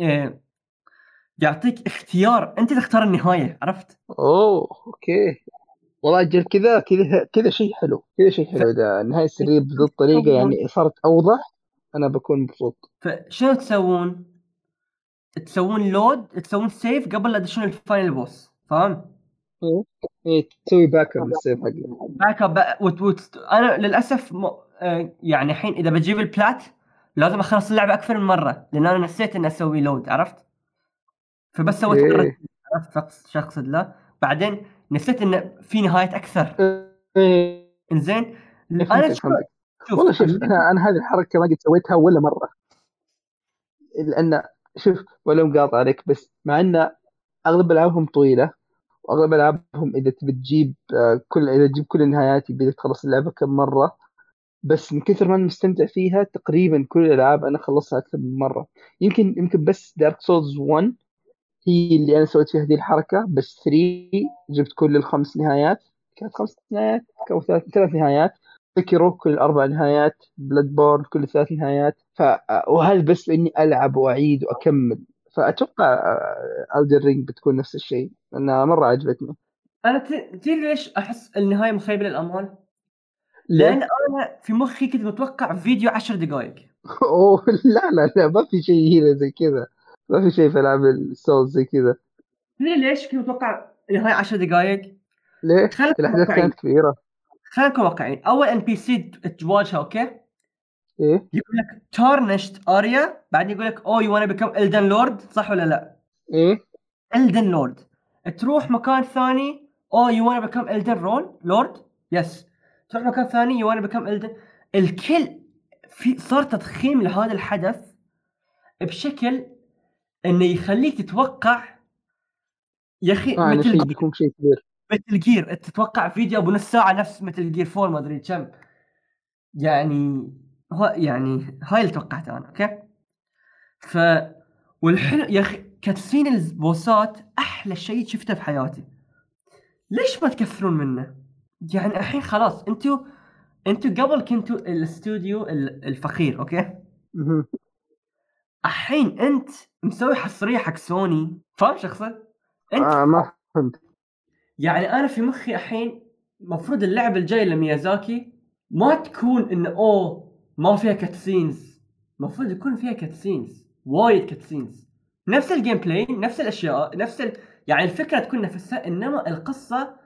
آه، يعطيك اختيار. أنت تختار النهاية عرفت؟ أوه أوكي. والله أجل كذا كذا كذا شيء حلو كذا شيء حلو. إذا النهايه السرية بذي الطريقة يعني صارت أوضح أنا بكون مبسوط. فشنو تسوون؟ تسوون load تسوون save قبل لا تدشون ال final boss فاهم؟ إيه إيه، تسوي back up لل save حقك. back up وت... وت... أنا للأسف م... آه، يعني الحين إذا بجيب ال plat لازم أخلص اللعبة أكثر من مرة لأن أنا نسيت إني أسوي load عرفت؟ فبس سويت إيه. عرفت؟ شخص شو اقصد لا. بعدين نسيت انه في نهايات أكثر. إيه، إنزين؟ أنا شوف فهمتك. شوف. والله شوف أنا أنا هذه الحركة ما قد سويتها ولا مرة. لأن شوف ولا مقاطع عليك بس مع إن أغلب ألعابهم طويلة وأغلب ألعابهم إذا تبي تجيب آه، كل إذا تجيب كل النهايات يبي تخلص اللعبة كم مرة. بس من كثر ما مستمتع فيها تقريبا كل الألعاب أنا خلصتها أكثر من مرة. يمكن يمكن بس Dark Souls 1 هي اللي أنا سويت فيها هذه الحركة بس 3 جبت كل الخمس نهايات. كانت خمس نهايات؟ أو ثلاث نهايات. Sekiro كل أربع نهايات. Bloodborne كل ثلاث نهايات. ف وهذا بس لأني ألعب وأعيد وأكمل. فأتوقع Elden Ring بتكون نفس الشيء لأنها مرة عجبتني. أنا تدري ليش أحس النهاية مخيبة للآمال؟ لأن أنا في مخي كنت متوقع فيديو 10 دقائق أوه لا لا لا ما في شيء هنا زي كذا. ما في شيء في ألعاب ال Souls زي كذا. تدري ليش كنت متوقع النهايه 10 دقائق؟ ليه؟ الأحداث كانت كبيرة. خلينا نكون واقعيين. اول NPC تواجهه أوكي؟ إيه؟ يقول لك Tarnished Aria بعدين يقول لك oh you wanna become Elden Lord صح ولا لا؟ إيه؟ Elden Lord تروح مكان ثاني oh you wanna become Elden رون Lord yes تروح مكان ثاني you wanna become Elden الكل في صار تضخيم لهذا الحدث بشكل إنه يخليك تتوقع يا أخي آه مثل شيء بيكون شيء كبير. Metal Gear تتوقع فيديو أبو نص ساعة نفس Metal Gear 4 ما أدري كم. يعني هو يعني هاي اللي توقعته أنا أوكي ف والحلو يا أخي cutscene ال boss ات أحلى شيء شفته في حياتي ليش ما تكثرون منه؟ يعني الحين خلاص أنتوا أنتوا قبل كنتوا الاستوديو ال- الفقير أوكي؟ الحين أنت مسوي حصرية حق سوني فاهم شو اقصد؟ أنت آه ما فهمت يعني أنا في مخي الحين المفروض اللعبه الجايه لميازاكي ما تكون انه أوه ما فيها cutscenes المفروض يكون فيها cutscenes وايد cutscenes نفس ال gameplay نفس الأشياء نفس ال... يعني الفكرة تكون نفسها إنما القصة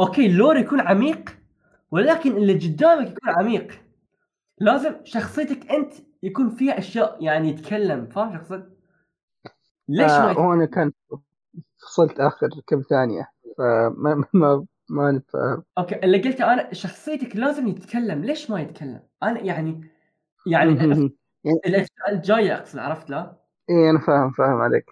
أوكي ال lore يكون عميق ولكن اللي قدامك يكون عميق لازم شخصيتك أنت يكون فيها أشياء يعني يتكلم فاهم شو اقصد؟ ليش ما آه يتكلم؟ هو أنا كان فصلت آخر كم ثانية فما ما ما, ما أنا فاهم أوكي اللي قلته أنا شخصيتك لازم يتكلم. ليش ما يتكلم؟ أنا يعني يعني. يعني الاشياء الجايه أقصد عرفت لا؟ إيه أنا فاهم فاهم عليك.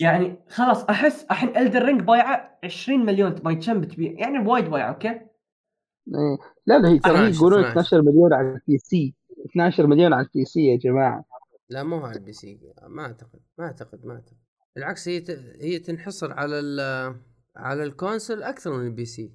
يعني خلاص أحس الحين Elden Ring بايعه 20 مليون باي كم بتبيع يعني وايد بايعه أوكي؟ إيه. لا لا هي ترى هي 12 يقولون 12. 12 مليون على ال PC. 12 مليون على ال PC يا جماعة. لا مو على ال PC ما أعتقد ما أعتقد ما أعتقد. بالعكس هي ت... هي تنحصر على ال... على ال console أكثر من البي سي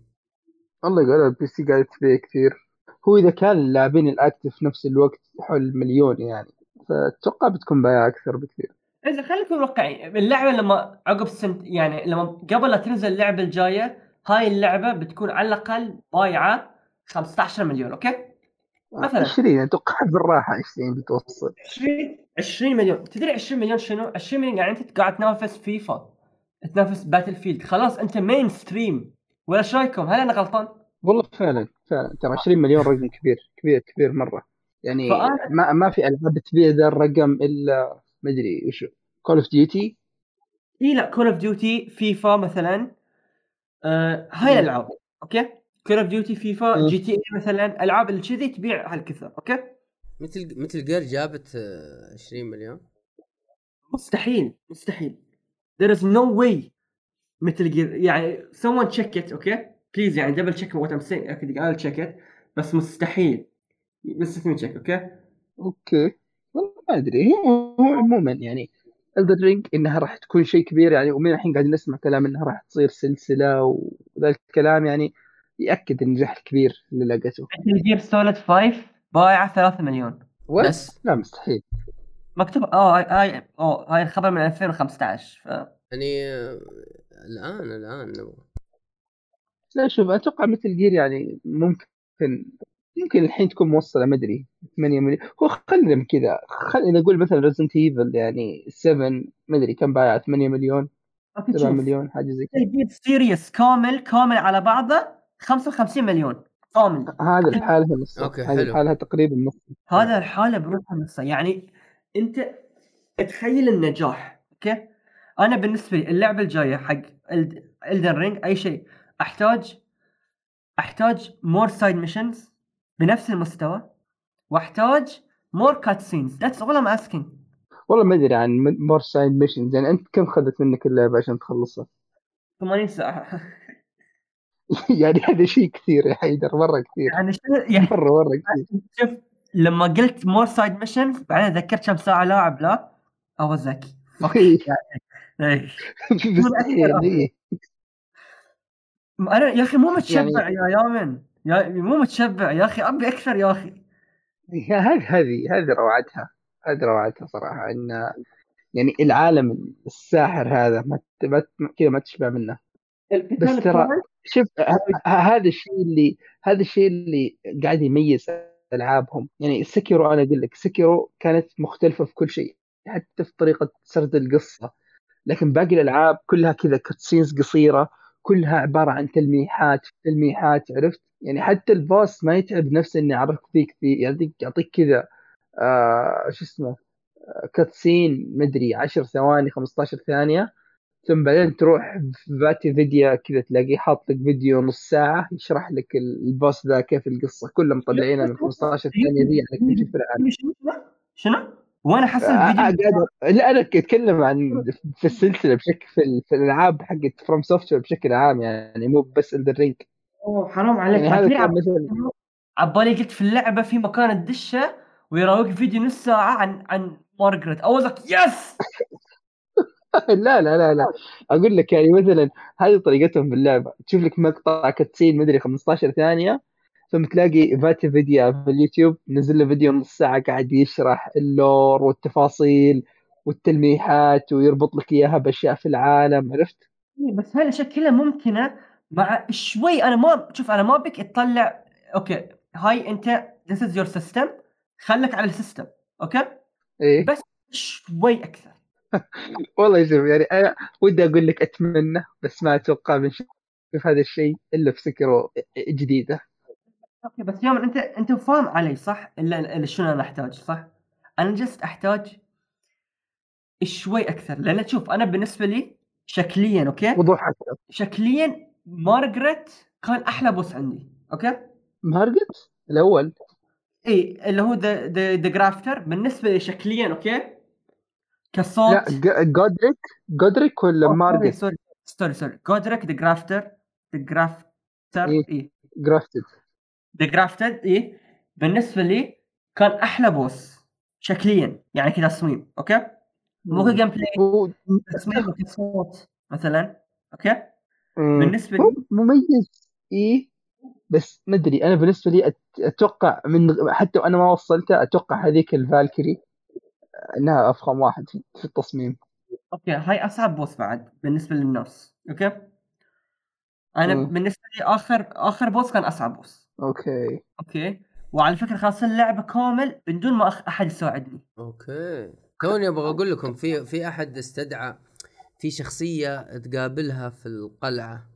والله يقول ال PC قاعد تبيع كثير هو إذا كان اللاعبين ال active في نفس الوقت حول مليون يعني فأتوقع بتكون بايعة أكثر بكثير إذا خلينا نكون واقعيين اللعبة لما عقب السنت يعني لما قبل لا تنزل اللعبة الجاية هاي اللعبة بتكون على الأقل بايعة 15 مليون أوكي؟ مثلاً. 20 أتوقع بالراحة 20 بتوصل 20 20 مليون تدري 20 مليون شنو؟ 20 مليون يعني انت قاعد تنافس فيفا تنافس Battlefield خلاص أنت mainstream ولا إيش رأيكم؟ هل أنا غلطان؟ والله فعلا فعلا. ترى 20 مليون رقم كبير كبير كبير مرة. يعني فأنا- ما ما في ألعاب تبيع ذا الرقم إلا ما أدري وش كول اوف ديوتي إي لا Call of Duty FIFA مثلا. آه هاي. الألعاب أوكي؟ Call of Duty FIFA. GTA مثلا. ألعاب اللي كذي تبيع هالكثر أوكي؟ مثل Metal Gear جابت آه، 20 مليون. مستحيل مستحيل. There is no way Metal Gear يعني someone check it أوكي please يعني double check what I'm saying. أكيد I'll check it. بس مستحيل. بس اسمي check أوكي أوكي والله ما أدري. هو هو عموما يعني Elden Ring إنها راح تكون شيء كبير يعني ومن الحين قاعدين نسمع كلام إنها راح تصير سلسلة وذا الكلام يعني يأكد النجاح الكبير اللي لقته Metal Gear Solid 5 بايعه 3 مليون بس لا مستحيل. مكتوب آه هاي هاي آه هاي الخبر من 2015 ف يعني آه، الآن الآن نبغى. لا شوف أتوقع Metal Gear يعني ممكن ممكن الحين تكون موصلة ما أدري 8 مليون هو خلينا من كذا خلينا نقول مثلا Resident Evil يعني 7 ما أدري كم بايع 8 مليون أوكي 7 شوف. مليون حاجة زي كذا. Gear series كامل كامل على بعضه 55 مليون كامل. هذا لحالها نص هذا حلو. لحالها تقريبا نص هذا الحالة بروحها نصها يعني انت تخيل النجاح أوكي؟ أنا بالنسبة لي اللعبه الجاية حق Elden Ring أي شيء أحتاج أحتاج more side missions بنفس المستوى وأحتاج more cutscenes that's all I'm asking والله ما أدري عن more side missions يعني أنت كم خذت منك اللعبة عشان تخلصها؟ 80 ساعة. يعني هذا شيء كثير يا حيدر مرة كثير. يعني شنو يعني؟ مرة مرة كثير. شوف لما قلت more side missions بعدين تذكرت كم ساعة لاعب لا؟ أو ذكي إيه. مستحيل إيه. أنا يا أخي مو متشبع يعني- يا يامن. يا مو متشبع يا أخي أبي أكثر يا أخي. هي هذه هذه هذه روعتها. هذه روعتها صراحة إن يعني العالم الساحر هذا ما ما كذا ما تشبع منه. بس ترى شوف هذا الشيء اللي هذا الشيء اللي قاعد يميز ألعابهم. يعني Sekiro أنا أقول لك Sekiro كانت مختلفة في كل شيء حتى في طريقة سرد القصة. لكن باقي الألعاب كلها كذا cutscenes قصيرة كلها عبارة عن تلميحات تلميحات عرفت؟ يعني حتى ال boss ما يتعب نفسه انه يعرفك فيه كثير يعطيك يعطيك كذا آه شو اسمه cutscene مدري 10 ثواني 15 ثانية. ثم بعدين تروح في VaatiVidya كذا تلاقيه حاط لك فيديو نص ساعة يشرح لك ال boss ذا كيف القصة. كلهم مطلعينها من 15 ثانية ذي على في العالم. شنو شنو؟ وأنا آه، آه، الفيديو قاعد- لا أنا أتكلم عن في السلسلة بشكل في, في الألعاب حقت FromSoft بشكل عام يعني مو بس Elden Ring أوه حرام عليك. يعني عب- مثلا عبالي قلت في اللعبة في مكان الدشه ويراويك فيديو نص ساعة عن عن Margit أقول لك yes لا لا لا لا. أقول لك يعني مثلا هذه طريقتهم باللعبه تشوف لك مقطع cutscene مدري 15 ثانية ثم تلاقي VaatiVidya في اليوتيوب نزل له فيديو نص ساعة قاعد يشرح ال lore والتفاصيل والتلميحات ويربط لك إياها بأشياء في العالم عرفت؟ إيه، بس هاي الأشياء كلها ممكنة. مع شوي أنا ما شوف أنا ما بك تطلع okay هاي أنت this is your system خلك على ال system okay؟ إيه. بس شوي أكثر. والله شوف يعني أنا ودي أقول لك أتمنى بس ما أتوقع بنشوف هذا الشيء إلا في Sekiro جديدة okay بس يوم أنت أنت فاهم علي صح؟ إلا شنو أنا أحتاج صح؟ أنا just أحتاج شوي أكثر لأن شوف أنا بالنسبة لي شكليا okay؟ وضوح أكثر شكليا Margit كان أحلى boss عندي okay؟ Margit الأول إي اللي هو the the grafter بالنسبة لي شكليا okay؟ كصوت لا Godrick Godrick ولا Margit sorry sorry sorry Godrick the grafter the grafter. اي grafted the grafted اي بالنسبة لي كان أحلى boss شكليا يعني كذا تصميم okay؟ مو ك gameplay تصميم كصوت مثلا okay؟ مم. بالنسبة لي مميز إيه بس ما أدري أنا بالنسبة لي أتوقع من حتى وأنا ما وصلته أتوقع هذيك ال Valkyrie إنها أفخم واحد في في التصميم okay هاي أصعب boss بعد بالنسبة للناس okay؟ أنا مم. بالنسبة لي اخر آخر boss كان أصعب بوس okay okay؟ وعلى فكرة خالص اللعبة كامل بدون ما أخ... أحد يساعدني okay توني أبغى أقول لكم في في أحد استدعى في شخصية تقابلها في القلعة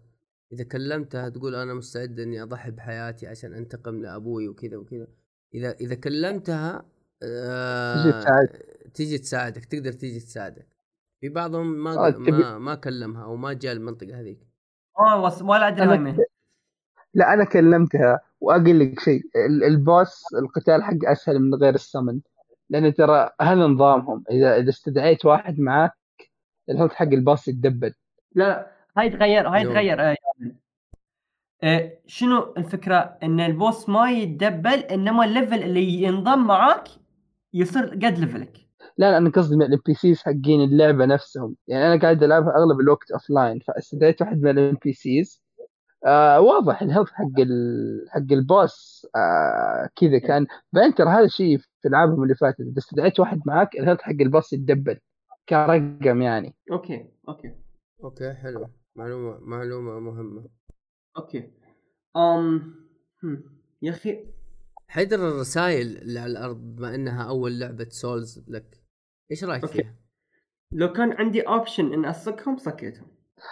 إذا كلمتها تقول أنا مستعد إني أضحي بحياتي عشان أنتقم لأبوي وكذا وكذا اذا إذا كلمتها آه. تيجي تساعدك تقدر تيجي تساعدك في بعضهم ما آه، تبي- ما, ما كلمها أو ما جاء المنطقة هذيك آه وص... ولا أدري أنا-. لا أنا كلمتها وأقول لك شيء ال- ال boss القتال حق أسهل من غير السمن لأن ترى هذا نظامهم إذا إذا استدعيت واحد معاك ال health حق ال boss يتدبل لا لا هاي تغير هاي. تغير آه. آه شنو الفكرة إن ال boss ما يتدبل إنما ال level اللي ينضم معاك يصير قد level ك لا لا أنا قصدي من ال NPCs حقين اللعبة نفسهم. يعني أنا قاعد ألعبها أغلب الوقت offline فاستدعيت واحد من ال NPCs. آه واضح ال health حق ال... حق ال boss. آه كذا كان. بعدين ترى هذا الشيء في ألعابهم اللي فاتت اذا استدعيت واحد معاك ال health حق ال boss يتدبل كرقم يعني. okay okay. okay حلو. معلومة معلومة مهمة. okay. أم هم. يا أخي حيدر الرسائل اللي على الأرض بما إنها أول لعبة Souls لك. إيش رأيك okay. فيها؟ لو كان عندي option إن اصكهم صكيتهم.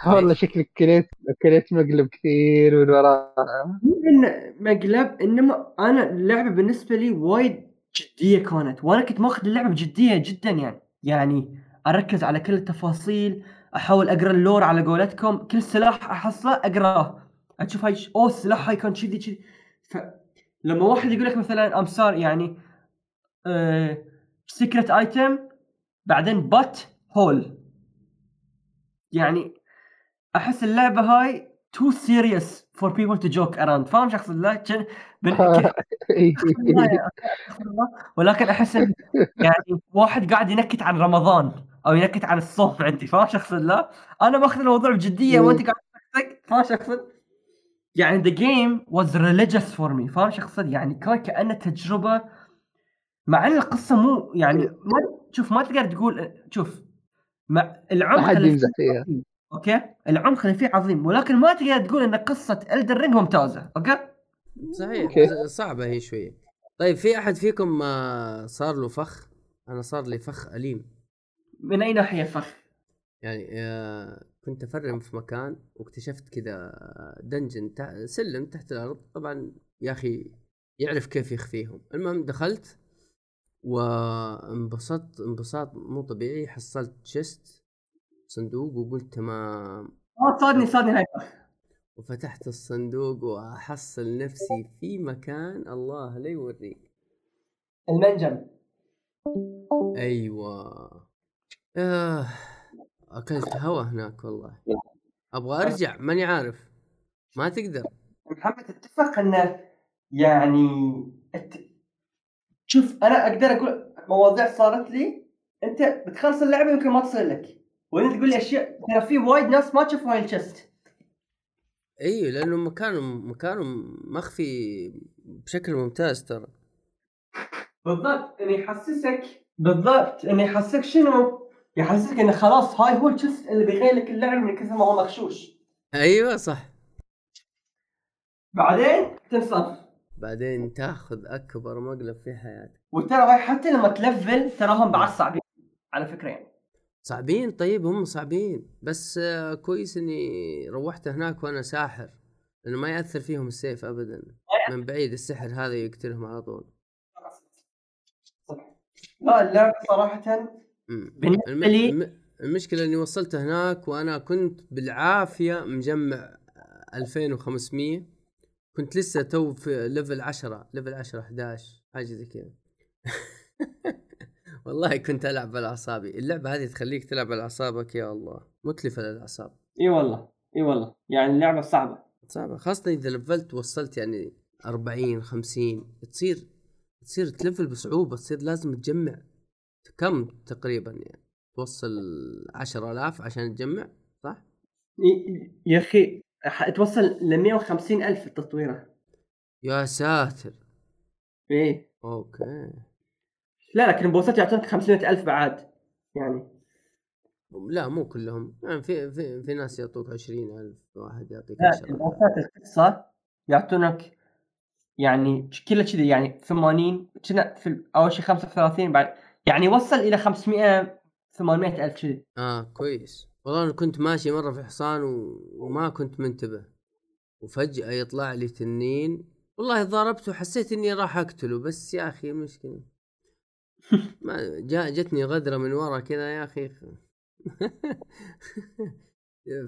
والله شكلك كليت كليت مقلب كثير من وراها مو إن مقلب إنما أنا اللعبة بالنسبة لي وايد جدية كانت وأنا كنت ماخذ اللعبة بجدية جدا يعني. يعني أركز على كل التفاصيل أحاول أقرأ ال lore على قولتكم كل سلاح أحصله أقرأه. أشوف هاي ش- أوه السلاح هاي كان كذي كذي. فلما واحد يقول لك مثلا امسار يعني secret item بعدين but hole يعني أحس اللعبة هاي too serious for people to joke around فاهم كن- بن- ك- ولكن أحس يعني واحد قاعد ينكت عن رمضان أو ينكت عن الصوم عندي. فاهم اقصد لا؟ أنا ماخذ الموضوع بجدية. وأنت قاعد تسقسق فاهم اقصد يعني the game was religious for me. فاهم اقصد يعني كان كأنه تجربة مع إن القصة مو يعني ما شوف ما تقدر تقول شوف مع ما العمق حد اللي يمزح فيه فيها. عظيم، okay؟ العمق اللي فيه عظيم ولكن ما تقدر تقول إن قصة Elden Ring ممتازة okay؟ صحيح okay. صعبة هي شوية. طيب في أحد فيكم ما صار له فخ؟ أنا صار لي فخ أليم. من أي ناحية فخ؟ يعني آه، كنت أفرم في مكان واكتشفت كذا dungeon تح... سلم تحت الأرض. طبعا يا أخي يعرف كيف يخفيهم. المهم دخلت وانبسطت انبساط مو طبيعي. حصلت chest صندوق وقلت تمام. آه صادني صادني هاي فخ وفتحت الصندوق وأحصل نفسي في مكان الله لا يوريك. المنجم. أيوه. آه. أكلت هوا هناك والله. أبغى أرجع ماني عارف. ما تقدر. محمد أتفق إنه يعني الت... شوف أنا أقدر أقول مواضيع صارت لي. أنت بتخلص اللعبة يمكن ما تصير لك. وأنت تقول لي أشياء ترى في وايد ناس ما تشوف هاي الشست أيوه لأنه مكانه مكانه مخفي بشكل ممتاز ترى. بالضبط إنه يحسسك بالضبط إنه يحسسك شنو؟ يحسسك إنه خلاص هاي هو الشست اللي بيغير لك اللعب من كثر ما هو مغشوش. أيوه صح. بعدين تنصف. بعدين تاخذ أكبر مقلب في حياتك. وترى حتى لما تلفل تراهم بعد صعبين على فكرة يعني. صعبين؟ طيب هم صعبين. بس كويس إني روحت هناك وأنا ساحر لأنه ما يأثر فيهم السيف ابدا. من بعيد السحر هذا يقتلهم على طول. لا اللعبة صراحة الم... لي- الم... المشكلة إني وصلت هناك وأنا كنت بالعافية مجمع 2500 كنت لسه تو في level 10 level 10 11 حاجة زي كذا. والله كنت ألعب على اعصابي اللعبة هذه تخليك تلعب على اعصابك يا الله. متلفة للأعصاب. إي والله إي والله. يعني اللعبة صعبة. صعبة خاصة إذا لفلت وصلت يعني 40 50 تصير تصير تلفل بصعوبة تصير لازم تجمع كم تقريبا يعني؟ توصل 10000 عشان تجمع صح؟ يا أخي توصل ل 150 ألف التطويرة. يا ساتر. إيه. أوكي. لا لكن البوسات يعطونك 500 ألف بعد يعني. لا مو كلهم. يعني في في في ناس يعطوك 20000 واحد يعطيك لا 10000 البوسات القصة يعطونك يعني كله كذي يعني 80 كنا في أول شيء 35 بعد يعني وصل إلى 500 800 ألف كذي. آه كويس. والله أنا كنت ماشي مرة في حصان و... وما كنت منتبه. وفجأة يطلع لي تنين. والله ضربته وحسيت إني راح أقتله بس يا أخي المشكلة ما جاء جتني غدرة من ورا كذا يا أخي.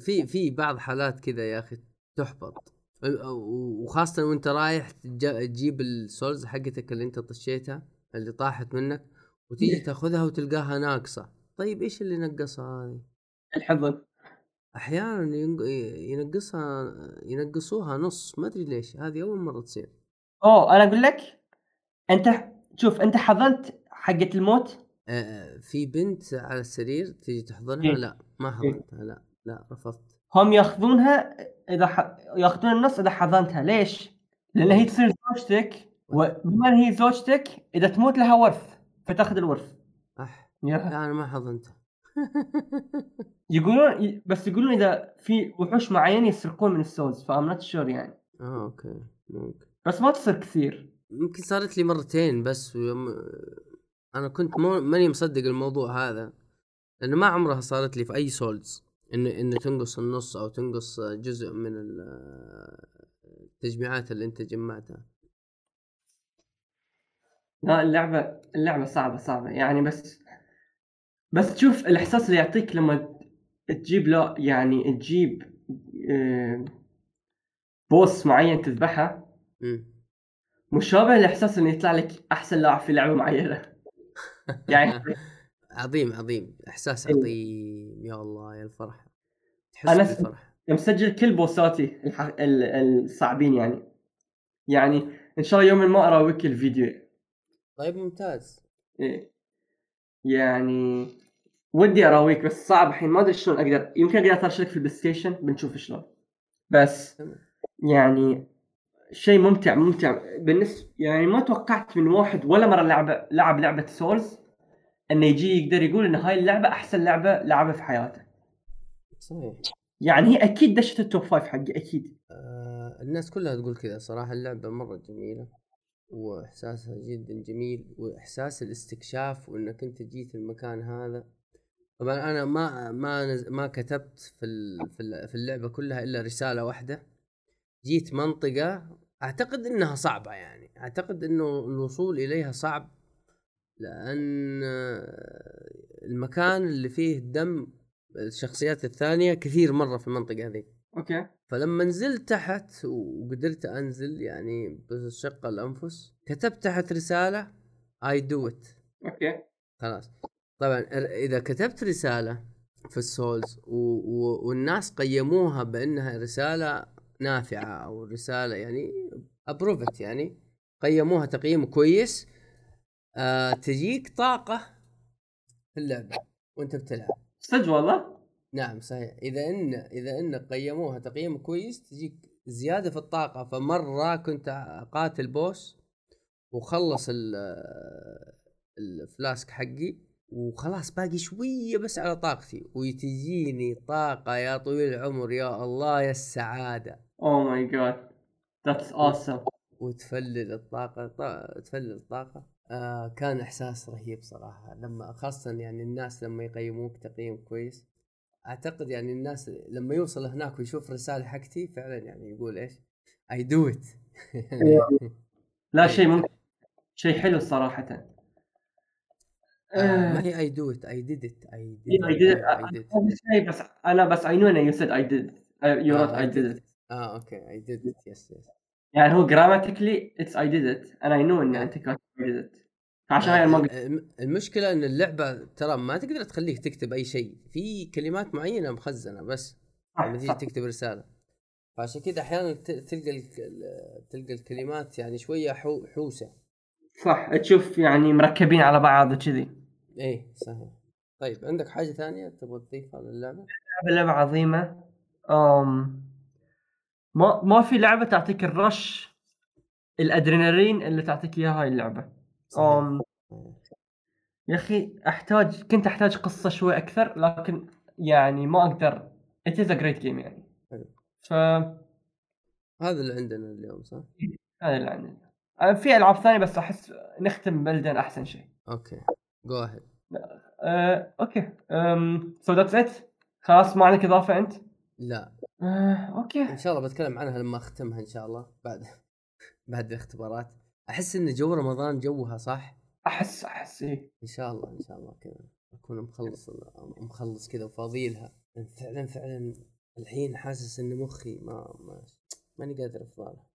في في بعض حالات كذا يا أخي تحبط. وخاصة وأنت رايح تجيب السولز حقتك اللي أنت طشيتها اللي طاحت منك وتيجي تاخذها وتلقاها ناقصة. طيب إيش اللي نقصها هذه؟ الحظ أحيانا ينقصها ينقصوها نص ما أدري ليش هذه أول مرة تصير. أوه أنا أقول لك أنت شوف أنت حضنت حقة الموت؟ آه في بنت على السرير تيجي تحضنها؟ إيه؟ لا ما إيه. حضنتها لا لا رفضت. هم ياخذونها إذا ح... ياخذون النص إذا حضنتها. ليش؟ لأن هي تصير زوجتك وبما هي زوجتك إذا تموت لها ورث فتاخذ الورث. أح لا أنا ما حضنتها. يقولون بس يقولون إذا في وحوش معين يسرقون من ال souls ف I'm not sure يعني. آه okay. ممكن. بس ما تصير كثير. يمكن صارت لي مرتين بس ويوم أنا كنت مو ماني مصدق الموضوع هذا لأنه ما عمرها صارت لي في أي Souls. انه انه تنقص النص أو تنقص جزء من التجميعات اللي أنت جمعتها. لا اللعبة اللعبة صعبة صعبة. يعني بس بس تشوف الإحساس اللي يعطيك لما تجيب لا يعني تجيب آه، بوس معين تذبحه مشابه لإحساس إنه يطلع لك أحسن لاعب في لعبة معينة. يعني عظيم عظيم. إحساس إيه. عظيم. يا الله يا الفرح. تحس أنا بالفرح. مسجل كل بوساتي الصعبين يعني. يعني إن شاء الله يوم ما أراويك الفيديو. طيب ممتاز. إيه. يعني ودي أراويك بس صعب الحين ما أدري شلون أقدر. يمكن أقدر أطرشلك في ال PlayStation بنشوف شلون. بس يعني شيء ممتع ممتع. بالنسبة يعني ما توقعت من واحد ولا مرة لعب لعب لعبة Souls إنه يجي يقدر يقول إن هاي اللعبة أحسن لعبة لعبها في حياته. صحيح. يعني هي أكيد دشت ال top five حقي أكيد. آه الناس كلها تقول كذا صراحة اللعبة مرة جميلة وإحساسها جدا جميل وإحساس الاستكشاف وإنك أنت جيت المكان هذا. طبعا أنا ما ما نز... ما كتبت في في اللعبة كلها إلا رسالة واحدة. جيت منطقة أعتقد إنها صعبة يعني. أعتقد إنه الوصول إليها صعب لأن المكان اللي فيه دم الشخصيات الثانية كثير مرة في المنطقة هذه. okay. فلما نزلت تحت وقدرت أنزل يعني بشق الأنفس كتبت تحت رسالة I do it okay. خلاص. طبعا إذا كتبت رسالة في ال Souls و... و... والناس قيموها بأنها رسالة نافعة أو رسالة يعني approved يعني قيموها تقييم كويس آه تجيك طاقة في اللعبة وأنت بتلعب. صدق والله؟ نعم صحيح. إذا ان إذا إن قيموها تقييم كويس تجيك زيادة في الطاقة. فمرة كنت أقاتل boss وخلص ال flask حقي وخلاص باقي شوية بس على طاقتي وتجيني طاقة يا طويل العمر يا الله يا السعادة. Oh my God That's awesome وتفلل الطاقة تفلل الطاقة. آه كان إحساس رهيب صراحة. لما خاصة يعني الناس لما يقيموك تقييم كويس أعتقد يعني الناس لما يوصل هناك ويشوف رسالة حقتي فعلا يعني يقول إيش؟ I do it لا شيء ممكن شيء حلو صراحة. آه ما هي I do it I did it I did it بس أنا بس I know إن you said I did you wrote I did it آه okay I did it yes yes يعني هو grammatically it's I did it أنا I know إن أنت كاتب I did it فعشان هاي ما المشكلة إن اللعبة ترى ما تقدر تخليك تكتب أي شيء في كلمات معينة مخزنة بس لما تيجي تكتب رسالة. فعشان كذا أحيانا تلقى تلقى الكلمات يعني شوية حوسة. صح تشوف يعني مركبين على بعض كذي إيه صحيح. طيب عندك حاجة ثانية تبغى تضيفها للعبه؟ اللعبة؟ لعبة عظيمة. أم ما ما في لعبة تعطيك الرش الأدرينالين اللي تعطيك إياها هاي اللعبة. أم يا أخي أحتاج كنت أحتاج قصة شوي أكثر لكن يعني ما أقدر. Is a great game يعني. ف هذا اللي عندنا اليوم صح؟ هذا اللي عندنا. في ألعاب ثانية بس أحس نختم ب Elden أحسن شيء. okay. go ahead okay. So that's it خلاص ما عندك إضافة أنت؟ لا. أه، okay. إن شاء الله بتكلم عنها لما أختمها إن شاء الله بعد بعد الاختبارات. أحس إن جو رمضان جوها صح؟ أحس أحس إيه. إن شاء الله إن شاء الله كذا. أكون مخلص مخلص كذا وفاضي لها فعلا فعلا الحين حاسس إن مخي ما ما ماني قادر أفضى لها.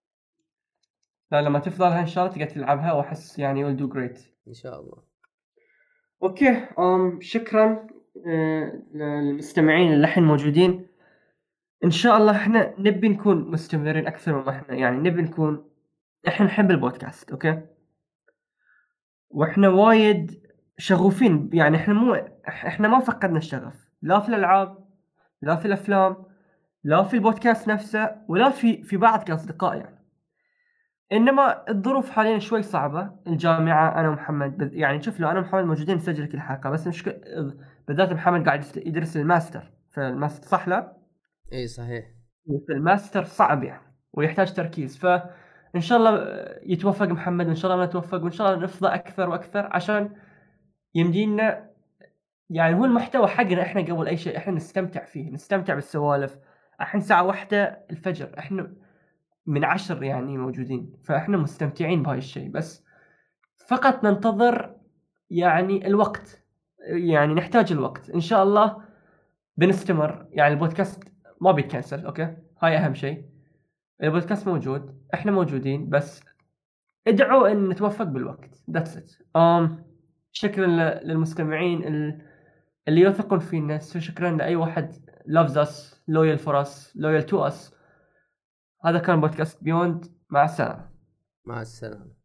لا لما شاء الله تقدر تلعبها وأحس يعني you'll do great. إن شاء الله. okay أم شكرا آه، للمستمعين اللي الحين موجودين. إن شاء الله إحنا نبي نكون مستمرين أكثر مما إحنا يعني نبي نكون إحنا نحب البودكاست okay؟ وإحنا وايد شغوفين يعني إحنا مو إحنا ما فقدنا الشغف. لا في الألعاب لا في الأفلام لا في البودكاست نفسه ولا في في بعض كأصدقاء يعني. إنما الظروف حاليا شوي صعبة. الجامعة أنا ومحمد يعني شوف لو أنا ومحمد موجودين نسجل كل حلقة بس مشكله بالذات محمد قاعد يدرس الماستر في الماستر صح لا؟ إي صحيح. في الماستر صعب يعني ويحتاج تركيز فان شاء الله يتوفق محمد وإن شاء الله نتوفق وإن شاء الله نفضى أكثر وأكثر عشان يمدينا يعني هو المحتوى حقنا إحنا قبل أي شيء إحنا نستمتع فيه نستمتع بالسوالف. الحين ساعة واحدة الفجر إحنا من عشر يعني موجودين فإحنا مستمتعين بهاي الشيء بس فقط ننتظر يعني الوقت يعني نحتاج الوقت. إن شاء الله بنستمر يعني البودكاست ما بيتكنسل okay؟ هاي أهم شيء. البودكاست موجود إحنا موجودين بس ادعوا إن نتوفق بالوقت. that's it um, شكرا للمستمعين اللي يثقون فينا. شكرا لأي واحد loves us loyal for us loyal to us. هذا كان بودكاست Beyond مع السلامة. مع السلامة.